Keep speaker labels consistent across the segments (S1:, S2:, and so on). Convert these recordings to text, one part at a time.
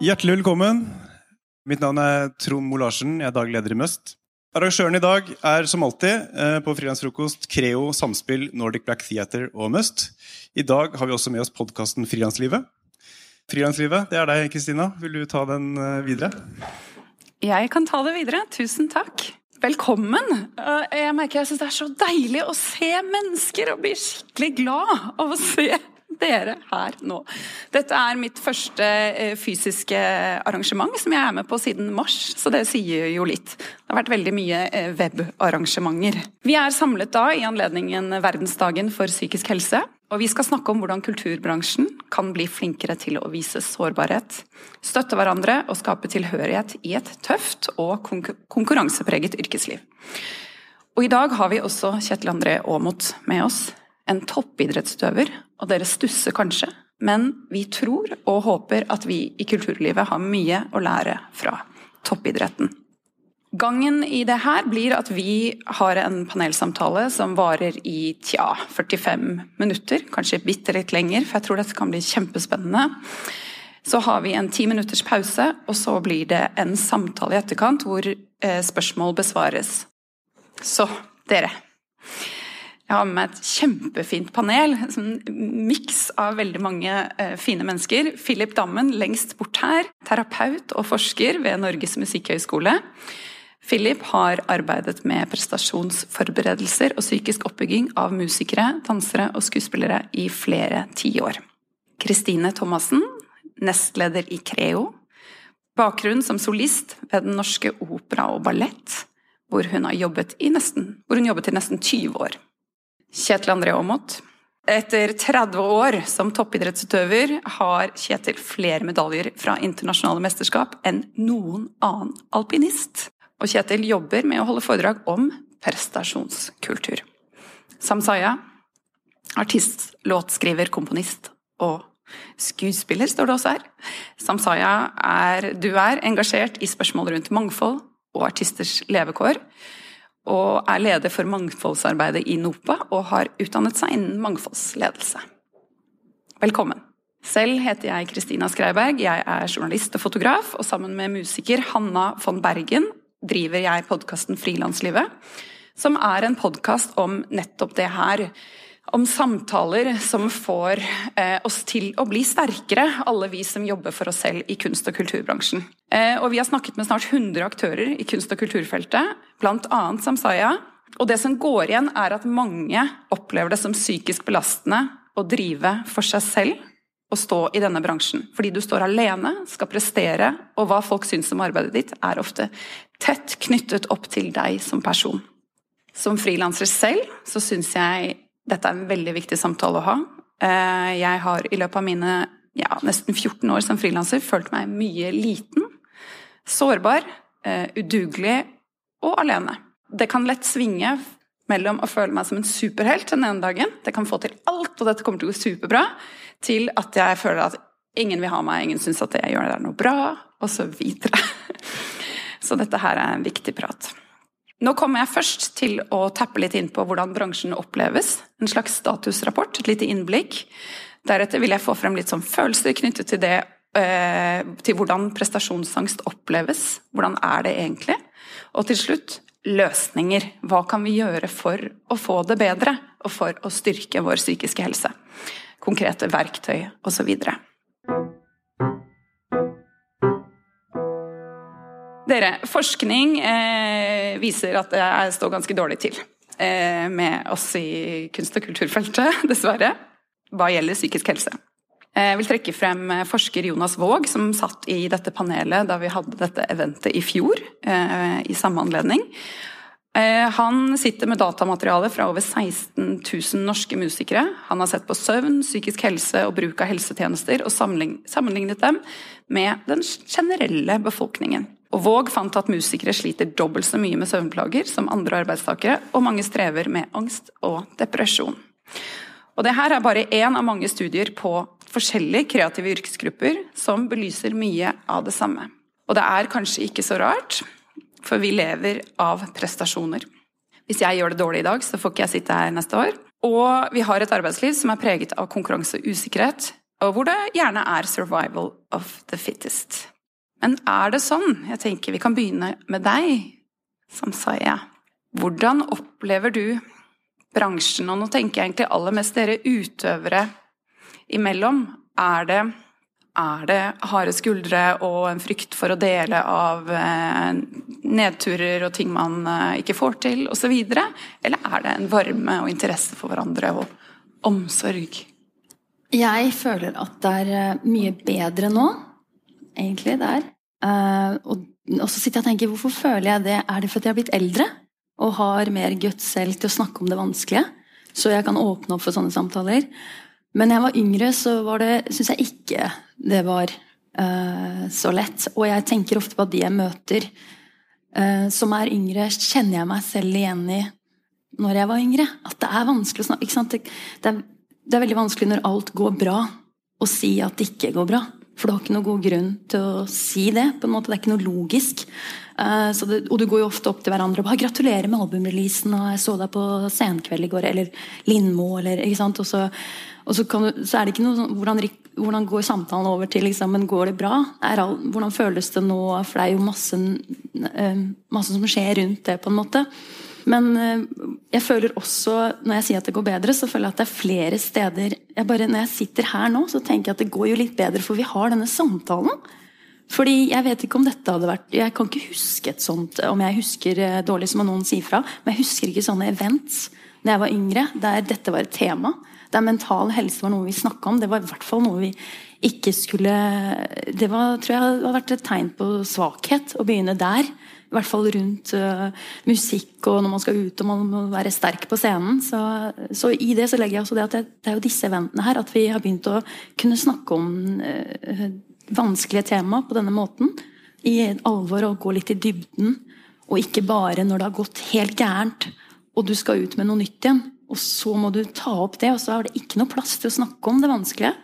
S1: Hjertelig velkommen. Mitt navn er Trond Mo Larsen. Jeg er daglig leder i Must. Arrangøren i dag er som alltid eh, på Frilansfrokost Creo, Samspill, Nordic Black Theater og Must. I dag har vi også med oss podkasten Frilanslivet. Frilanslivet, det er deg, Kristina. Vil du ta den eh, videre?
S2: Jeg kan ta det videre. Tusen takk. Velkommen. Eh, jeg merker jeg syns det er så deilig å se mennesker og bli skikkelig glad av å se dere her nå. Dette er mitt første eh, fysiske arrangement som jeg er med på siden mars, så det sier jo litt. Det har vært veldig mye eh, webarrangementer. Vi er samlet da i anledningen verdensdagen for psykisk helse. Og vi skal snakke om hvordan kulturbransjen kan bli flinkere til å vise sårbarhet, støtte hverandre og skape tilhørighet i et tøft og konkurransepreget yrkesliv. Og i dag har vi også Kjetil André Aamodt med oss, en toppidrettsutøver, og dere stusser kanskje, men vi tror og håper at vi i kulturlivet har mye å lære fra toppidretten. Gangen i det her blir at vi har en panelsamtale som varer i tja, 45 minutter, kanskje bitte litt lenger, for jeg tror dette kan bli kjempespennende. Så har vi en ti minutters pause, og så blir det en samtale i etterkant hvor eh, spørsmål besvares. Så dere. Jeg har med meg et kjempefint panel. En miks av veldig mange uh, fine mennesker. Philip Dammen lengst bort her, terapeut og forsker ved Norges musikkhøgskole. Philip har arbeidet med prestasjonsforberedelser og psykisk oppbygging av musikere, dansere og skuespillere i flere tiår. Kristine Thomassen, nestleder i Creo. Bakgrunn som solist ved Den norske opera og ballett, hvor hun, jobbet nesten, hvor hun jobbet i nesten 20 år. Kjetil André Aamodt. Etter 30 år som toppidrettsutøver har Kjetil flere medaljer fra internasjonale mesterskap enn noen annen alpinist. Og Kjetil jobber med å holde foredrag om prestasjonskultur. Samsaya, artist, låtskriver, komponist og skuespiller, står det også her. Samsaya, er, du er engasjert i spørsmål rundt mangfold og artisters levekår og er leder for mangfoldsarbeidet i NOPA og har utdannet seg innen mangfoldsledelse. Velkommen. Selv heter jeg Kristina Skreiberg, jeg er journalist og fotograf, og sammen med musiker Hanna von Bergen driver jeg podkasten Frilanslivet, som er en podkast om nettopp det her om samtaler som får eh, oss til å bli sterkere, alle vi som jobber for oss selv i kunst- og kulturbransjen. Eh, og vi har snakket med snart 100 aktører i kunst- og kulturfeltet, bl.a. Samsaya. Og det som går igjen, er at mange opplever det som psykisk belastende å drive for seg selv og stå i denne bransjen. Fordi du står alene, skal prestere, og hva folk syns om arbeidet ditt, er ofte tett knyttet opp til deg som person. Som frilanser selv så syns jeg dette er en veldig viktig samtale å ha. Eh, jeg har i løpet av mine ja, nesten 14 år som frilanser følt meg mye liten, sårbar, eh, udugelig og alene. Det kan lett svinge mellom å føle meg som en superhelt den ene dagen, det kan få til alt, og dette kommer til å gå superbra, til at jeg føler at ingen vil ha meg, ingen syns at jeg gjør det er noe bra, og så videre. Så dette her er en viktig prat. Nå kommer jeg først til å tappe litt inn på hvordan bransjen oppleves. En slags statusrapport, et lite innblikk. Deretter vil jeg få frem litt sånn følelser knyttet til det eh, til hvordan prestasjonsangst oppleves. Hvordan er det egentlig? Og til slutt løsninger. Hva kan vi gjøre for å få det bedre, og for å styrke vår psykiske helse? Konkrete verktøy osv. Dere, forskning eh, viser at jeg står ganske dårlig til eh, med oss i kunst- og kulturfeltet, dessverre, hva gjelder psykisk helse. Eh, jeg vil trekke frem eh, forsker Jonas Våg, som satt i dette panelet da vi hadde dette eventet i fjor, eh, i samme anledning. Eh, han sitter med datamateriale fra over 16 000 norske musikere. Han har sett på søvn, psykisk helse og bruk av helsetjenester, og sammenlignet dem med den generelle befolkningen. Og Våg fant at musikere sliter dobbelt så mye med søvnplager som andre arbeidstakere, og mange strever med angst og depresjon. Og det her er bare én av mange studier på forskjellige kreative yrkesgrupper som belyser mye av det samme. Og det er kanskje ikke så rart, for vi lever av prestasjoner. Hvis jeg gjør det dårlig i dag, så får ikke jeg sitte her neste år. Og vi har et arbeidsliv som er preget av konkurranse og usikkerhet, og hvor det gjerne er 'survival of the fittest'. Men er det sånn? Jeg tenker Vi kan begynne med deg, Samsaya. Hvordan opplever du bransjen? Og nå tenker jeg egentlig aller mest dere utøvere imellom. Er det, er det harde skuldre og en frykt for å dele av eh, nedturer og ting man eh, ikke får til, osv.? Eller er det en varme og interesse for hverandre og omsorg?
S3: Jeg føler at det er eh, mye bedre nå, egentlig, der. Uh, og, og, så sitter jeg og tenker, hvorfor føler jeg det? Er det fordi jeg har blitt eldre? Og har mer guts selv til å snakke om det vanskelige? Så jeg kan åpne opp for sånne samtaler. Men jeg var yngre, så var det, syns jeg ikke det var uh, så lett. Og jeg tenker ofte på at de jeg møter uh, som er yngre, kjenner jeg meg selv igjen i når jeg var yngre. At det er vanskelig å snakke. Det, det, er, det er veldig vanskelig når alt går bra, å si at det ikke går bra. For du har ikke noen god grunn til å si det. på en måte, Det er ikke noe logisk. Uh, det, og du går jo ofte opp til hverandre og bare 'gratulerer med albumreleasen', og 'jeg så deg på Senkveld i går', eller Lindmo, eller ikke sant. Og så, og så, du, så er det ikke noe sånn hvordan, hvordan, går samtalen over til liksom, men går det bra? All, hvordan føles det nå? For det er jo masse, uh, masse som skjer rundt det, på en måte. Men eh, jeg føler også, når jeg sier at det går bedre, så føler jeg at det er flere steder jeg bare, Når jeg sitter her nå, så tenker jeg at det går jo litt bedre, for vi har denne samtalen. Fordi jeg vet ikke om dette hadde vært Jeg kan ikke huske et sånt Om jeg husker eh, dårlig, som noen sier fra. Men jeg husker ikke sånne events da jeg var yngre, der dette var et tema. Der mental helse var noe vi snakka om. Det var i hvert fall noe vi ikke skulle Det var, tror jeg har vært et tegn på svakhet å begynne der. I hvert fall rundt uh, musikk og når man skal ut og man må være sterk på scenen. Så, så i det så legger jeg også det at det, det, er jo disse eventene her at vi har begynt å kunne snakke om uh, vanskelige tema på denne måten. I alvor og gå litt i dybden. Og ikke bare når det har gått helt gærent og du skal ut med noe nytt igjen. Og så må du ta opp det, og så er det ikke noe plass til å snakke om det vanskelige.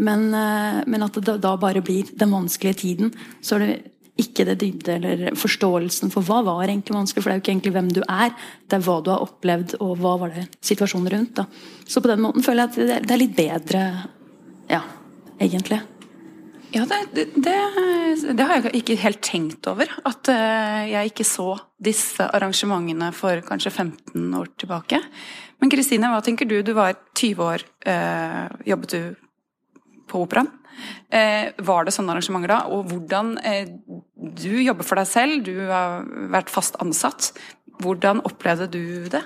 S3: Men, uh, men at det da bare blir den vanskelige tiden. Så er det ikke det dybde eller forståelsen for hva var egentlig vanskelig. For det er jo ikke egentlig hvem du er, det er hva du har opplevd, og hva var det situasjonen rundt. da. Så på den måten føler jeg at det er litt bedre, ja, egentlig.
S2: Ja, det, det, det, har jeg ikke helt tenkt over. At eh, jeg ikke så disse arrangementene for kanskje 15 år tilbake. Men Kristine, hva tenker du? Du var 20 år, øh, jobbet du på operaen? Eh, var det sånne arrangementer da? Og hvordan eh, Du jobber for deg selv, du har vært fast ansatt. Hvordan opplevde du det?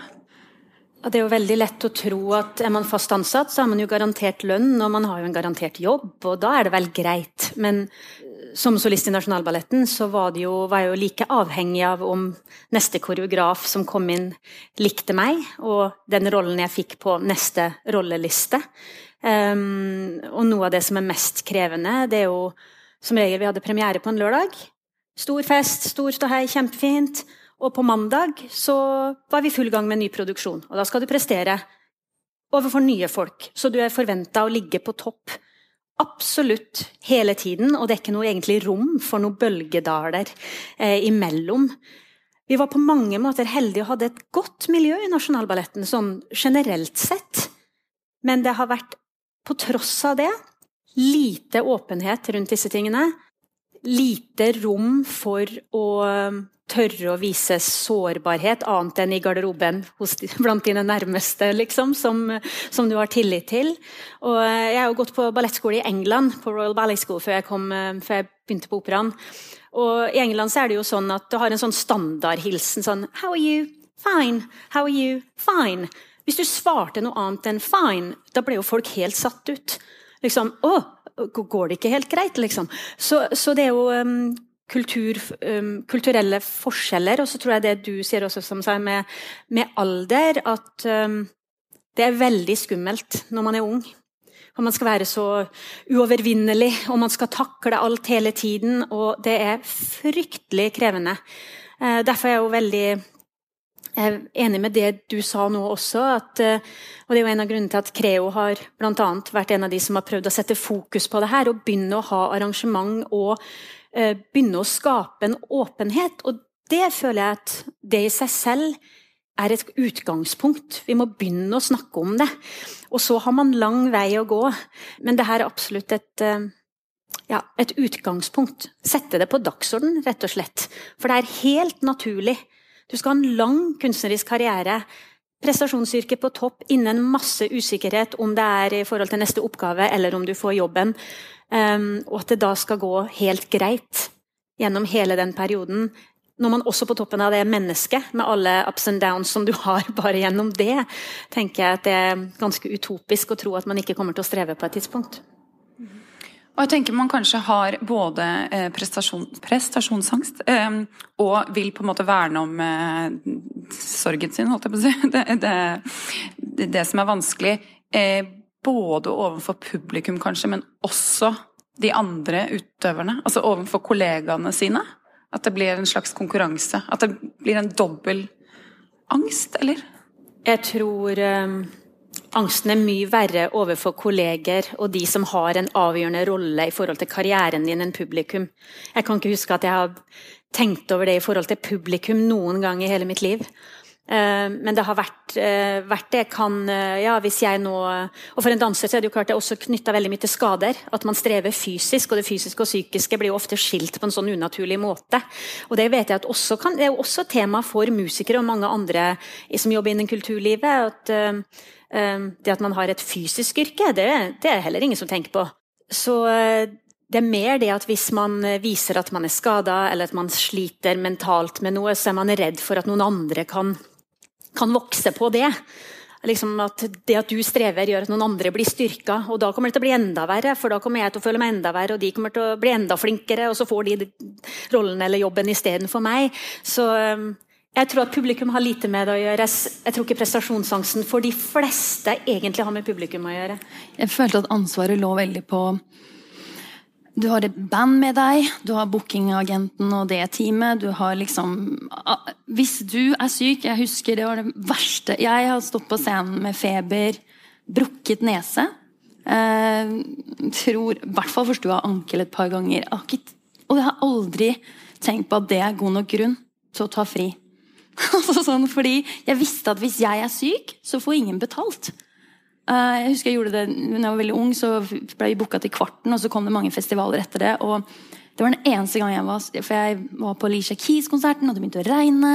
S4: Det er jo veldig lett å tro at er man fast ansatt, så har man jo garantert lønn, og man har jo en garantert jobb, og da er det vel greit. Men eh, som solist i Nasjonalballetten så var, jo, var jeg jo like avhengig av om neste koreograf som kom inn, likte meg, og den rollen jeg fikk på neste rolleliste. Um, og noe av det som er mest krevende, det er jo som regel vi hadde premiere på en lørdag. Stor fest, stor ståhei, kjempefint. Og på mandag så var vi full gang med ny produksjon. Og da skal du prestere overfor nye folk. Så du er forventa å ligge på topp absolutt hele tiden. Og det er ikke noe egentlig rom for noen bølgedaler eh, imellom. Vi var på mange måter heldige og hadde et godt miljø i Nasjonalballetten sånn generelt sett. Men det har vært på tross av det lite åpenhet rundt disse tingene. Lite rom for å um, tørre å vise sårbarhet, annet enn i garderoben hos, blant dine nærmeste, liksom, som, som, du har tillit til. Og eh, jeg har gått på ballettskole i England, på Royal Ballet School, før jeg, kom, eh, før jeg begynte på operaen. Og I England er det jo sånn at du har en sånn standardhilsen sånn How are you? Fine. How are you? Fine. Hvis du svarte noe annet enn 'fine', da ble jo folk helt satt ut. Liksom, 'Å, går det ikke helt greit?' liksom. Så, så det er jo um, kultur, um, kulturelle forskjeller. Og så tror jeg det du sier også, som sier med, med alder, at um, det er veldig skummelt når man er ung. Og man skal være så uovervinnelig, og man skal takle alt hele tiden. Og det er fryktelig krevende. Uh, derfor er jeg jo veldig jeg er enig med det du sa nå også. At, eh, og det er jo en av grunnene til at Creo har blant annet vært en av de som har prøvd å sette fokus på det her. Og begynne å ha arrangement og uh, begynne å skape en åpenhet. Og det føler jeg at det i seg selv er et utgangspunkt. Vi må begynne å snakke om det. Og så har man lang vei å gå. Men det her er absolutt et, eh, ja, et utgangspunkt. Sette det på dagsorden, rett og slett. For det er helt naturlig. Du skal ha en lang kunstnerisk karriere. Prestasjonsyrke på topp innen masse usikkerhet om det er i forhold til neste oppgave eller om du får jobben. Um, og at det da skal gå helt greit gjennom hele den perioden når man også på toppen av det er menneske, med alle ups and downs som du har bare gjennom det, tenker jeg at det er ganske utopisk å tro at man ikke kommer til å streve på et tidspunkt.
S2: Og jeg tenker Man kanskje har både eh, prestasjon, prestasjonsangst eh, og vil på en måte verne om eh, sorgen sin, holdt jeg på å si. Det, det, det, som er vanskelig. Både overfor publikum, kanskje, men også de andre utøverne. Altså overfor kollegaene sine. At det blir en slags konkurranse. At det blir en dobbel angst, eller?
S4: Jeg tror um, angsten er mye verre overfor kolleger og de som har en avgjørende rolle i forhold til karrieren din enn publikum. Jeg kan ikke huske at jeg har tenkt over det i forhold til publikum noen gang i hele mitt liv. Eh, men det har vært, eh, vært det. Kan, eh, ja, hvis jeg nå, og For en danser så er det jo klart det er også knytta veldig mye til skader. At man strever fysisk, og det fysiske og psykiske blir jo ofte skilt på en sånn unaturlig måte. Og Det vet jeg at også kan, det er jo også tema for musikere og mange andre som jobber innen kulturlivet. at Det at man har et fysisk yrke, det, det er heller ingen som tenker på. Så det er mer det at hvis man viser at man er skada, eller at man sliter mentalt med noe, så er man redd for at noen andre kan kan vokse på det. Liksom at Det at du strever, gjør at noen andre blir styrka. Og da kommer det til å bli enda verre, for da kommer jeg til å føle meg enda verre, og de kommer til å bli enda flinkere, og så får de rollen eller jobben istedenfor meg. Så um, jeg tror at publikum har lite med det å gjøre. Jeg tror ikke prestasjonsangsten for de fleste egentlig har med publikum å gjøre.
S3: Jeg følte at ansvaret lå veldig på du har et band med deg, du har bookingagenten og det teamet. Du har liksom Hvis du er syk Jeg husker det var det verste Jeg har stått på scenen med feber, brukket nese. Eh, tror I hvert fall forstua ankel et par ganger. Og jeg har aldri tenkt på at det er god nok grunn til å ta fri. Altså sånn, fordi jeg visste at hvis jeg er syk, så får ingen betalt. Uh, jeg husker jeg gjorde det da jeg var veldig ung, så ble vi booka til Kvarten, og så kom det mange festivaler etter det. og det var den eneste gang jeg var For jeg var på Alicia Keys-konserten, og det begynte å regne.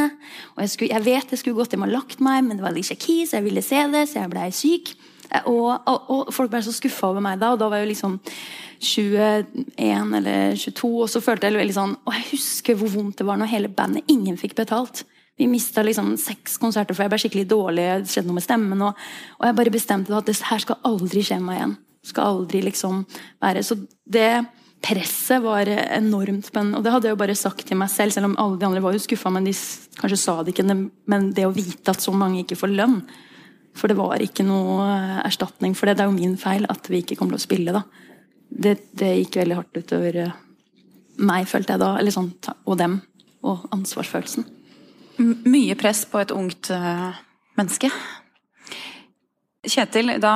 S3: Og jeg, skulle, jeg vet jeg skulle gått hjem og lagt meg, men det var Alicia Keys, jeg ville se det, så jeg blei syk. Eh, og, og, og, folk ble så skuffa over meg da, og da var jeg jo liksom 21 eller 22, og så følte jeg veldig sånn Og jeg husker hvor vondt det var når hele bandet ingen fikk betalt. Vi mista liksom seks konserter for jeg ble skikkelig dårlig. Det skjedde noe med stemmen. Og, og jeg bare bestemte at det her skal aldri skje meg igjen. Skal aldri liksom være Så det presset var enormt. Men, og det hadde jeg jo bare sagt til meg selv, selv om alle de andre var jo skuffa. Men de kanskje sa det ikke. Men det å vite at så mange ikke får lønn For det var ikke noe erstatning for det. Det er jo min feil at vi ikke kommer til å spille, da. Det, det gikk veldig hardt utover meg, følte jeg da. Eller sånn, og dem. Og ansvarsfølelsen
S2: mye press på et ungt uh, menneske. Kjetil, da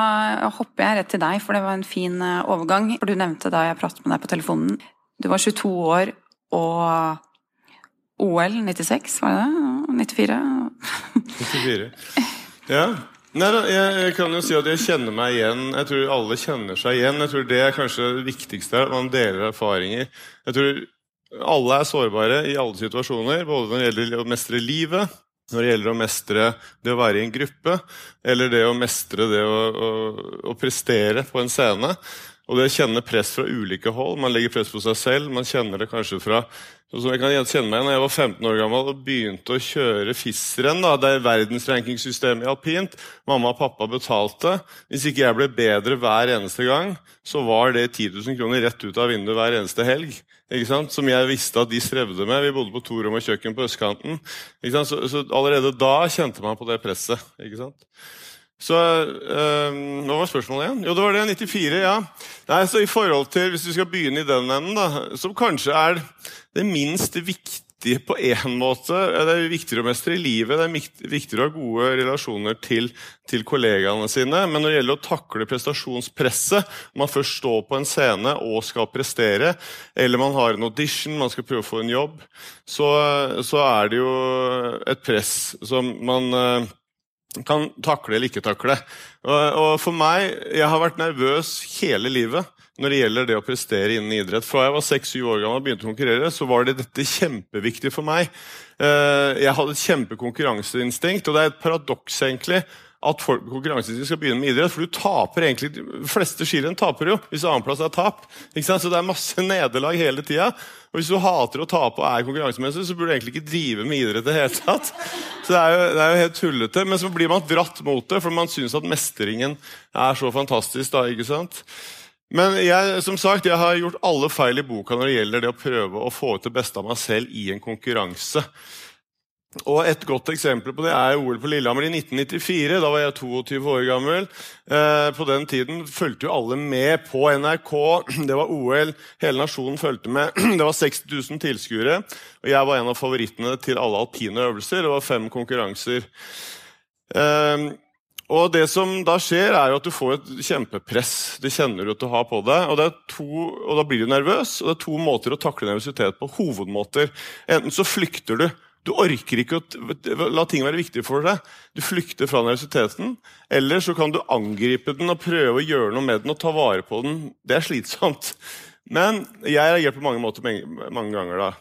S2: hopper jeg rett til deg, for det var en fin uh, overgang. For Du nevnte da jeg pratet med deg på telefonen Du var 22 år og OL 96, var det det? 94?
S5: 94. Ja. Nei, jeg, jeg, kan jo si at jeg kjenner meg igjen. Jeg tror alle kjenner seg igjen. Jeg tror Det er kanskje det viktigste. At man deler erfaringer. Jeg tror alle er sårbare i alle situasjoner, både når det gjelder å mestre livet, når det gjelder å mestre det å være i en gruppe, eller det å mestre det å, å, å prestere på en scene. Og det å kjenne press fra ulike hold. Man legger press på seg selv. Man kjenner det kanskje fra som jeg kan kjenne meg når jeg var 15 år gammel og begynte å kjøre FIS-renn. Det er verdensrankingsystemet i alpint. Mamma og pappa betalte. Hvis ikke jeg ble bedre hver eneste gang, så var det 10 000 kroner rett ut av vinduet hver eneste helg. Som jeg visste at de strevde med. Vi bodde på to rom og kjøkken på østkanten. Så, så, allerede da kjente man på det presset. ikke sant? Så øh, Hva var spørsmålet igjen? Jo, det var det. 94. ja. Nei, så i forhold til, Hvis vi skal begynne i den enden, da, som kanskje er det minst viktige på én måte. Det er viktigere å mestre i livet, det er viktigere å ha gode relasjoner til, til, kollegaene sine. Men når det gjelder å takle prestasjonspresset, man først står på en scene og skal prestere, eller man har en audition, man skal prøve å få en jobb, så, så er det jo et press som man eh, kan takle eller ikke takle. Og, for meg, jeg har vært nervøs hele livet når det gjelder det å prestere innen idrett. Fra jeg var 6-7 år gammel og begynte å konkurrere, så var det dette kjempeviktig for meg. Eh, jeg hadde et kjempekonkurranseinstinkt, og det er et paradoks egentlig at folk konkurranseinstinkt skal begynne med idrett. For du taper egentlig De fleste skirenn taper jo hvis annenplass er tap. Så det er masse nederlag hele tida. Og hvis du hater å tape og er konkurransemessig, så burde du egentlig ikke drive med idrett det hele tatt. Så det er, jo, det er jo helt tullete. Men så blir man dratt mot det, for man syns at mestringen er så fantastisk. da, ikke sant? Men jeg, som sagt, jeg har gjort alle feil i boka når det gjelder det å prøve å få ut det beste av meg selv i en konkurranse. Og Et godt eksempel på det er OL på Lillehammer i 1994. Da var jeg 22 år gammel. Eh, på den tiden fulgte jo alle med på NRK. Det var OL, hele nasjonen fulgte med. Det var 60 000 tilskuere. Og jeg var en av favorittene til alle alpine øvelser. Det var fem konkurranser. Eh, og det som da skjer, er jo at du får et kjempepress. Det kjenner du at du har på deg. Og, to, og da blir du nervøs. Og det er to måter å takle nervøsitet på. Hovedmåter. Enten så flykter du. Du orker ikke å la ting være viktige for deg. Du flykter fra nervøsiteten. Eller så kan du angripe den og prøve å gjøre noe med den og ta vare på den. Det er slitsomt. Men jeg reagerer på mange måter mange ganger da.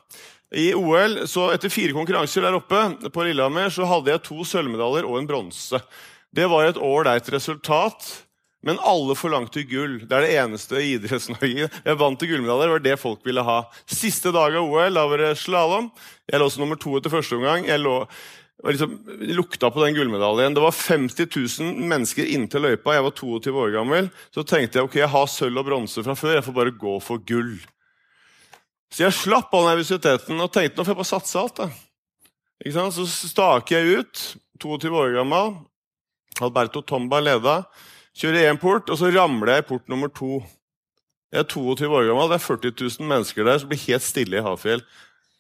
S5: I OL, så Etter fire konkurranser der oppe på Lillehammer så hadde jeg to sølvmedaljer og en bronse. Det var et ålreit resultat, men alle forlangte gull. Det er det eneste i Idretts-Norge. Jeg vant til gullmedaljer, det var det folk ville ha. Siste dag av OL, da var det slalåm. Jeg lå som nummer to etter første omgang. Jeg lå, liksom, lukta på den gullmedaljen. Det var 50 000 mennesker inntil løypa. Jeg var 22 år gammel. Så tenkte jeg ok, jeg har sølv og bronse fra før, jeg får bare gå for gull. Så jeg slapp all nervøsiteten og tenkte nå får jeg bare satse alt. da. Så staker jeg ut, 22 år gammel, Alberto Tomba leda. Kjører én port, og så ramler jeg i port nummer to. Jeg er 22 år gammel, det er 40 000 mennesker der som blir helt stille i Hafjell.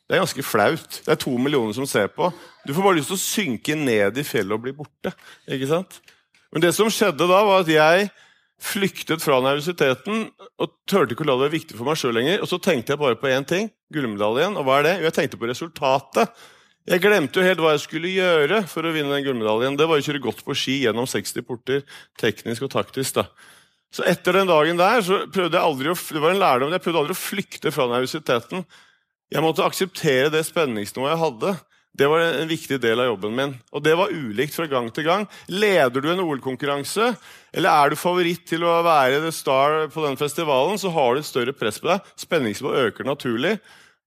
S5: Det er ganske flaut. Det er to millioner som ser på. Du får bare lyst til å synke ned i fjellet og bli borte. ikke sant? Men det som skjedde da, var at jeg flyktet fra nervøsiteten og turte ikke å la det være viktig for meg sjøl lenger. Og så tenkte jeg bare på én ting. Gullmedaljen. Og hva er det? Jo, jeg tenkte på resultatet. Jeg glemte jo helt hva jeg skulle gjøre for å vinne den gullmedaljen. Det var å kjøre godt på ski gjennom 60 porter, teknisk og taktisk. da. Så etter den dagen der så prøvde jeg aldri å, det var en lærdom, jeg prøvde aldri å flykte fra nervøsiteten. Jeg måtte akseptere det spenningsnivået jeg hadde. Det var en viktig del av jobben min. Og det var ulikt fra gang til gang. Leder du en OL-konkurranse, eller er du favoritt til å være the star på den festivalen, så har du et større press på deg. Spenningsnivået øker naturlig.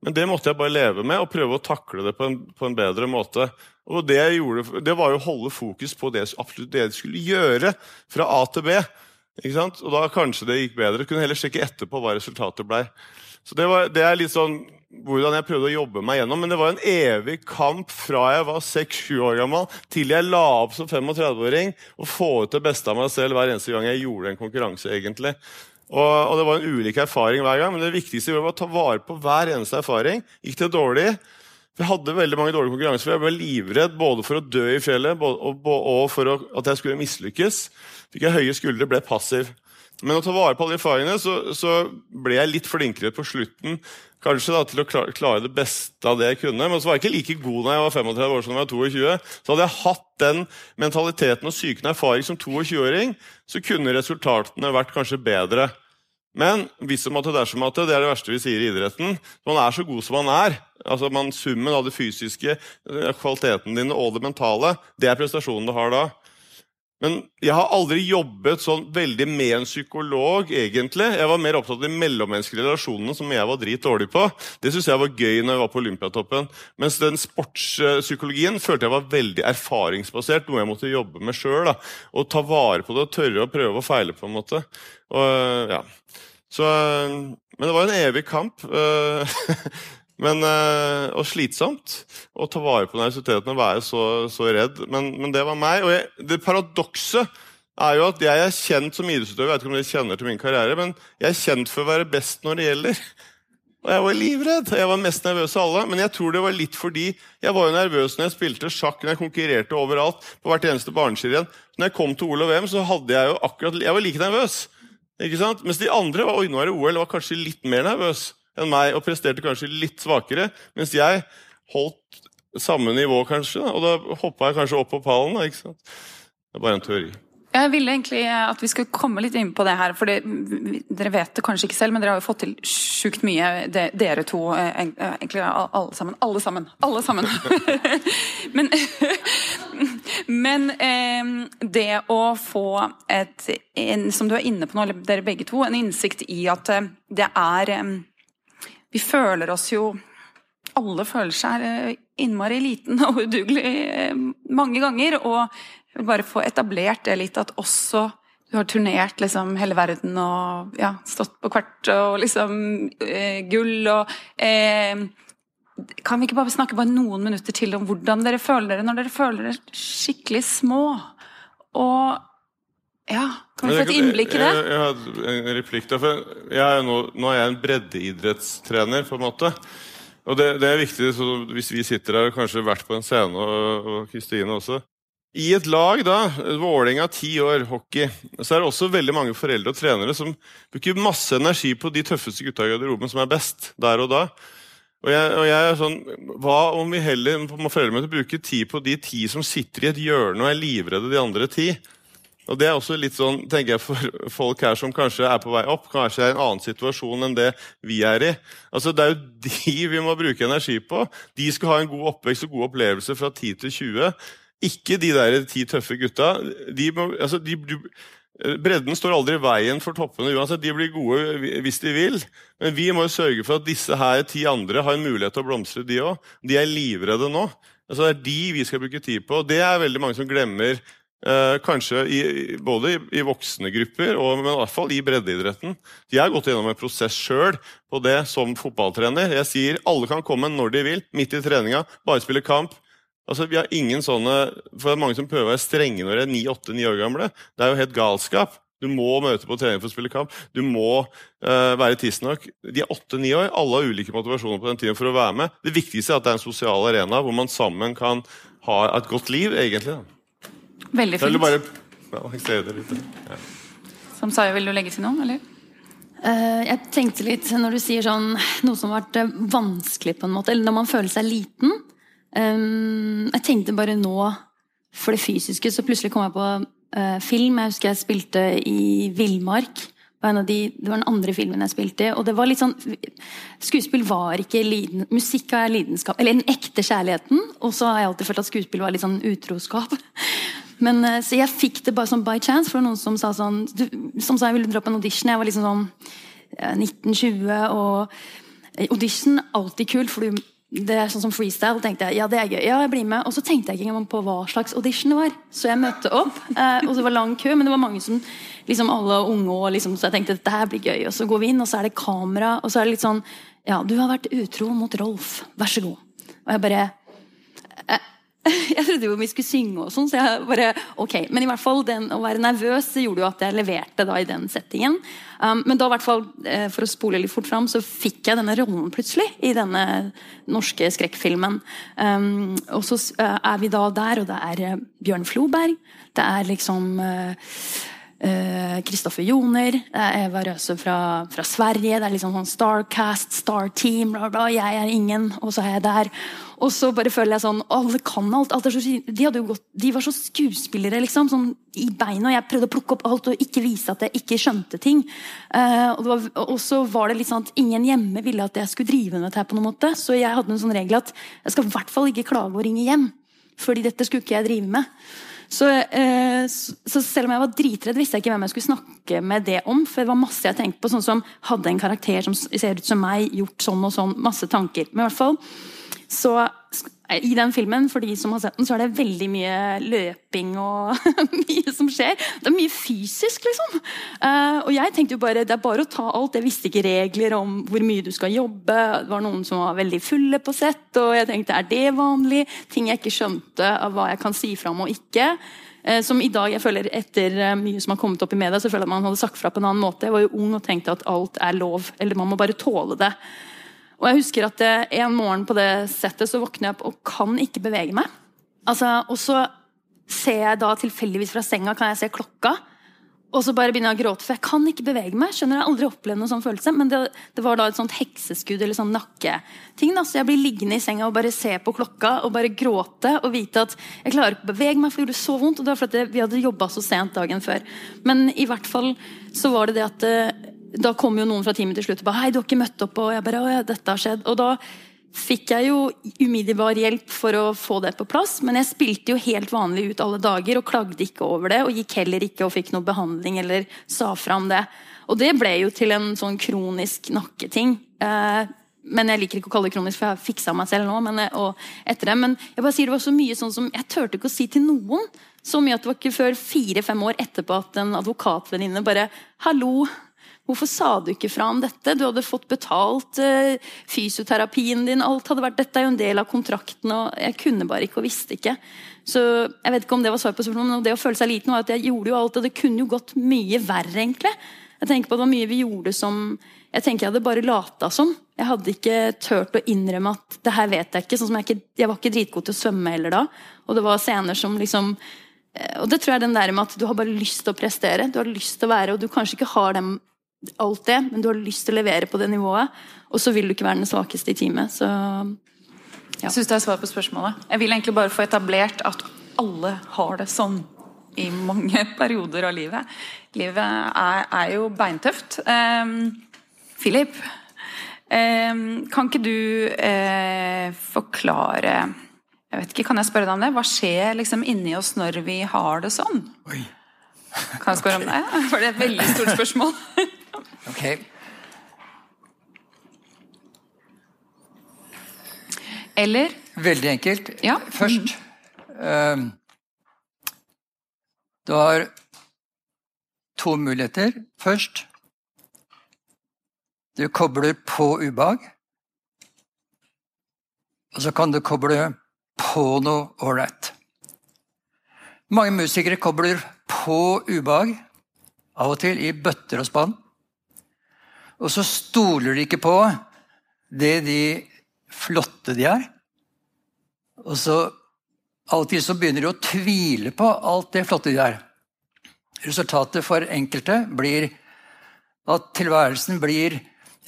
S5: Men det måtte jeg bare leve med og prøve å takle det på en, på en bedre måte. Og det jeg gjorde, det var jo å holde fokus på det, absolutt det jeg skulle gjøre fra A til B. Ikke sant? Og da kanskje det gikk bedre. Kunne heller sjekke etterpå hva resultatet ble. Så det, var, det er litt sånn hvordan jeg prøvde å jobbe meg gjennom. Men det var en evig kamp fra jeg var 6-7 år gammel til jeg la opp som 35-åring og få ut det beste av meg selv hver eneste gang jeg gjorde en konkurranse. egentlig. Og, og, Det var en ulik erfaring hver gang, men det viktigste var å ta vare på hver eneste erfaring. Gikk det dårlig? Vi hadde veldig mange dårlige konkurranser. Jeg ble livredd både for å dø i fjellet og, og for å, at jeg skulle mislykkes. Fikk jeg høye skuldre, ble passiv. Men å ta vare på alle erfaringene, så, så ble jeg litt flinkere på slutten kanskje da, til å klare, det beste av det jeg kunne. Men så var jeg ikke like god da jeg var 35 år som jeg var 22. Så hadde jeg hatt den mentaliteten og psyken erfaring som 22-åring, så kunne resultatene vært kanskje bedre. Men hvis det er som at det er det verste vi sier i idretten. Man er så god som man er. Altså man, Summen av det fysiske, kvaliteten din og det mentale, det er prestasjonen du har da. Men jeg har aldri jobbet sånn veldig med en psykolog, egentlig. Jeg var mer opptatt av de mellommenneskelige relasjonene som jeg var drit dårlig på. Det syns jeg var gøy når jeg var på Olympiatoppen. Mens den sportspsykologien følte jeg var veldig erfaringsbasert, noe jeg måtte jobbe med sjøl. Og ta vare på det og tørre å prøve og feile, på en måte. Og, ja. Så, men det var en evig kamp. Men, øh, og slitsomt å ta vare på nervøsiteten og være så, så redd. Men, men, det var meg. Og jeg, det paradokset er jo at jeg er kjent som idrettsutøver. Jeg vet ikke om dere kjenner til min karriere, men jeg er kjent for å være best når det gjelder. Og jeg var livredd. Jeg var mest nervøs av alle. Men jeg tror det var litt fordi jeg var jo nervøs når jeg spilte sjakk, når jeg konkurrerte overalt. på hvert eneste barneskirenn. Når jeg kom til OL og VM, så hadde jeg jo akkurat Jeg var like nervøs. Ikke sant? Mens de andre var, oi, nå er det OL, var kanskje litt mer nervøs enn meg og presterte kanskje litt svakere. Mens jeg holdt samme nivå, kanskje. Og da hoppa jeg kanskje opp på pallen. Da, ikke sant? Det er bare en teori.
S2: Jeg ville egentlig at vi skulle komme litt inn på det her, for dere vet det kanskje ikke selv, men dere har jo fått til sjukt mye, de, dere to. Eh, eh, egentlig alle sammen. Alle sammen! Alle sammen! men, men eh, det å få et en, Som du er inne på nå, dere begge to, en innsikt i at eh, det er Vi føler oss jo Alle føler seg innmari liten og udugelig mange ganger. og bare få etablert det litt, at også du har turnert liksom hele verden og ja, stått på kvart og liksom eh, gull og eh, Kan vi ikke bare snakke bare noen minutter til om hvordan dere føler dere når dere føler dere skikkelig små? Og ja, kan vi få et innblikk i det?
S5: Jeg, jeg, har en replikk der. Er nå, nå, er jeg en breddeidrettstrener, på en måte. Og det, det er viktig, hvis vi sitter her og kanskje vært på en scene, og Kristine også i et lag, da, Vålerenga ti år, hockey, så er det også veldig mange foreldre og trenere som bruker masse energi på de tøffeste gutta i garderoben som er best der og da. Og jeg, og jeg er sånn, Hva om vi heller må foreldremøtet bruke tid på de ti som sitter i et hjørne og er livredde de andre ti? Og Det er også litt sånn, tenker jeg, for folk her som kanskje er på vei opp, kanskje er i en annen situasjon enn det vi er i. Altså, Det er jo de vi må bruke energi på. De skal ha en god oppvekst og gode opplevelser fra 10 til 20. Ikke de der ti tøffe gutta. De må, altså, de, du, bredden står aldri i veien for toppene uansett. De blir gode hvis de vil. Men vi må jo sørge for at disse her ti andre har en mulighet til å blomstre, de òg. De er livredde nå. Altså, det er de vi skal bruke tid på. Det er veldig mange som glemmer. Eh, kanskje i, både i, i, voksne grupper, og, men i hvert fall i breddeidretten. De har gått gjennom en prosess sjøl på det som fotballtrener. Jeg sier alle kan komme når de vil, midt i treninga, bare spille kamp. Altså, vi har ingen sånne, for det er Mange som prøver å være strenge når de er 9-8-9 år gamle. Det er jo helt galskap. Du må møte på trening for å spille kamp. Du må uh, være tidsnok. De er 8-9 år. Alle har ulike motivasjoner på den tiden for å være med. Det viktigste er at det er en sosial arena hvor man sammen kan ha et godt liv, egentlig.
S2: Veldig fint.
S5: Bare, ja, litt, ja.
S2: Som Sayo, vil du legge til noe, eller?
S3: Uh, jeg tenkte litt, når du sier sånn noe som har vært eh, vanskelig, på en måte, eller når man føler seg liten Um, jeg tenkte bare nå, for det fysiske, så plutselig kom jeg på uh, film. Jeg husker jeg spilte i Villmark. De, det var den andre filmen jeg spilte i. Og det var litt sånn Skuespill var ikke liden, Musikk er lidenskap Eller den ekte kjærligheten. Og så har jeg alltid følt at skuespill var litt sånn utroskap. Men, uh, så jeg fikk det bare sånn by chance, for noen som sa sånn du, Som sa jeg ville dra på en audition. Jeg var liksom sånn 1920, og audition alltid kult, for det er sånn som freestyle. tenkte jeg, ja det er gøy, ja jeg blir med. Og så tenkte jeg ikke engang på hva slags audition det var. Så jeg møtte opp, eh, og det var lang kø, men det var mange som liksom alle unge. Og liksom, så jeg tenkte dette blir gøy. Og så går vi inn, og så er det kamera. Og så er det litt sånn Ja, du har vært utro mot Rolf. Vær så god. Og jeg bare eh, jeg trodde jo vi skulle synge og sånn, så jeg bare ok. Men i hvert fall den, å være nervøs gjorde jo at jeg leverte da i den settingen. Um, men da, hvert fall, eh, for å spole litt fort fram, så fikk jeg denne rollen plutselig i denne norske skrekkfilmen. Um, og så uh, er vi da der, og det er uh, Bjørn Floberg. Det er liksom Kristoffer uh, Joner, er Eva Røse fra, fra, Sverige. Det er liksom sånn Starcast, Star Team, bla, bla. Jeg er ingen, og så er jeg der. Og så bare føler jeg sånn Alle kan alt. alt så, de, gått, de, var så skuespillere, liksom. Sånn i beina. Jeg prøvde å plukke opp alt og ikke vise at jeg ikke skjønte ting. Uh, og, var, og, så var det litt sånn at ingen hjemme ville at jeg skulle drive med dette på noen måte. Så jeg hadde en sånn regel at jeg skal i hvert fall ikke klage og ringe hjem. Fordi dette skulle ikke jeg drive med. Så, uh, så, selv om jeg var dritredd, visste jeg ikke hvem jeg skulle snakke med det om. For det var masse jeg tenkte på, sånn som hadde en karakter som ser ut som meg, gjort sånn og sånn. Masse tanker. Men i hvert fall så i den filmen, for de som har sett den, så er det veldig mye løping og mye som skjer. Det er mye fysisk, liksom. Uh, og jeg tenkte jo bare det er bare å ta alt. Jeg visste ikke regler om hvor mye du skal jobbe. Det var noen som var veldig fulle på sett, og jeg tenkte er det vanlig? Ting jeg ikke skjønte av hva jeg kan si fra om og ikke. Uh, som i dag, jeg føler Etter mye som har kommet opp i media, så føler jeg at man hadde sagt fra på en annen måte. Jeg var jo ung og tenkte at alt er lov, eller man må bare tåle det. Og jeg husker at eh, En morgen på det settet så våkner jeg opp og kan ikke bevege meg. Altså, og så ser jeg da tilfeldigvis fra senga kan jeg se klokka. Og så bare begynner jeg å gråte, for jeg kan ikke bevege meg. skjønner Jeg aldri opplevd noen sånn følelse, Men det, det, var da et sånt hekseskudd eller sånn nakketing. Da. Så jeg blir liggende i senga og bare se på klokka og bare gråte og vite at jeg klarer ikke å bevege meg, for det gjorde så vondt. Og det var fordi vi hadde jobba så sent dagen før. Men i hvert fall så var det det at eh, da kom jo noen fra teamet til slutt og ba 'Hei, du har ikke møtt opp.' Og jeg bare 'Å ja, dette har skjedd'. Og da fikk jeg jo umiddelbar hjelp for å få det på plass. Men jeg spilte jo helt vanlig ut alle dager og klagde ikke over det. Og gikk heller ikke og fikk noe behandling eller sa fra om det. Og det ble jo til en sånn kronisk nakketing. Eh, men jeg liker ikke å kalle det kronisk, for jeg har fiksa meg selv nå. Men, eh, og etter det. men jeg bare sier det var så mye sånn som jeg turte ikke å si til noen. Så mye at det var ikke før fire-fem år etterpå at en advokatvenninne bare 'Hallo, Hvorfor sa du ikke fra om dette? Du hadde fått betalt uh, fysioterapien din. alt hadde vært, Dette er jo en del av kontrakten, og jeg kunne bare ikke og visste ikke. Så jeg vet ikke om det var svar på spørsmålet, men det å føle seg liten var at jeg gjorde jo alt, og det kunne jo gått mye verre, egentlig. Jeg tenker på at det var mye vi gjorde som Jeg tenker jeg hadde bare lata som. Jeg hadde ikke turt å innrømme at det her vet jeg ikke. sånn som Jeg, ikke, jeg var ikke dritgod til å svømme heller da. Og det var scener som liksom eh, og det tror jeg er den der med at Du har bare lyst til å prestere. Du har lyst til å være, og du kanskje ikke har dem alt det, men du har lyst til å levere på det nivået. Og så vil du ikke være den svakeste i teamet. Så
S2: ja. Jeg syns det er svar på spørsmålet. Jeg vil egentlig bare få etablert at alle har det sånn i mange perioder av livet. Livet er, er jo beintøft. Um, Philip, um, kan ikke du uh, forklare jeg vet ikke, Kan jeg spørre deg om det? Hva skjer liksom inni oss når vi har det sånn? Oi. Kan jeg spørre om det? For det er et veldig stort spørsmål.
S6: Ok.
S2: Eller
S6: Veldig enkelt.
S2: Ja.
S6: Først um, Du har to muligheter. Først Du kobler på ubehag. Og så kan du koble på noe ålreit. Mange musikere kobler på ubehag, av og til i bøtter og spann. Og så stoler de ikke på det de flotte de er. Og så alltid så begynner de å tvile på alt det flotte de er. Resultatet for enkelte blir at tilværelsen blir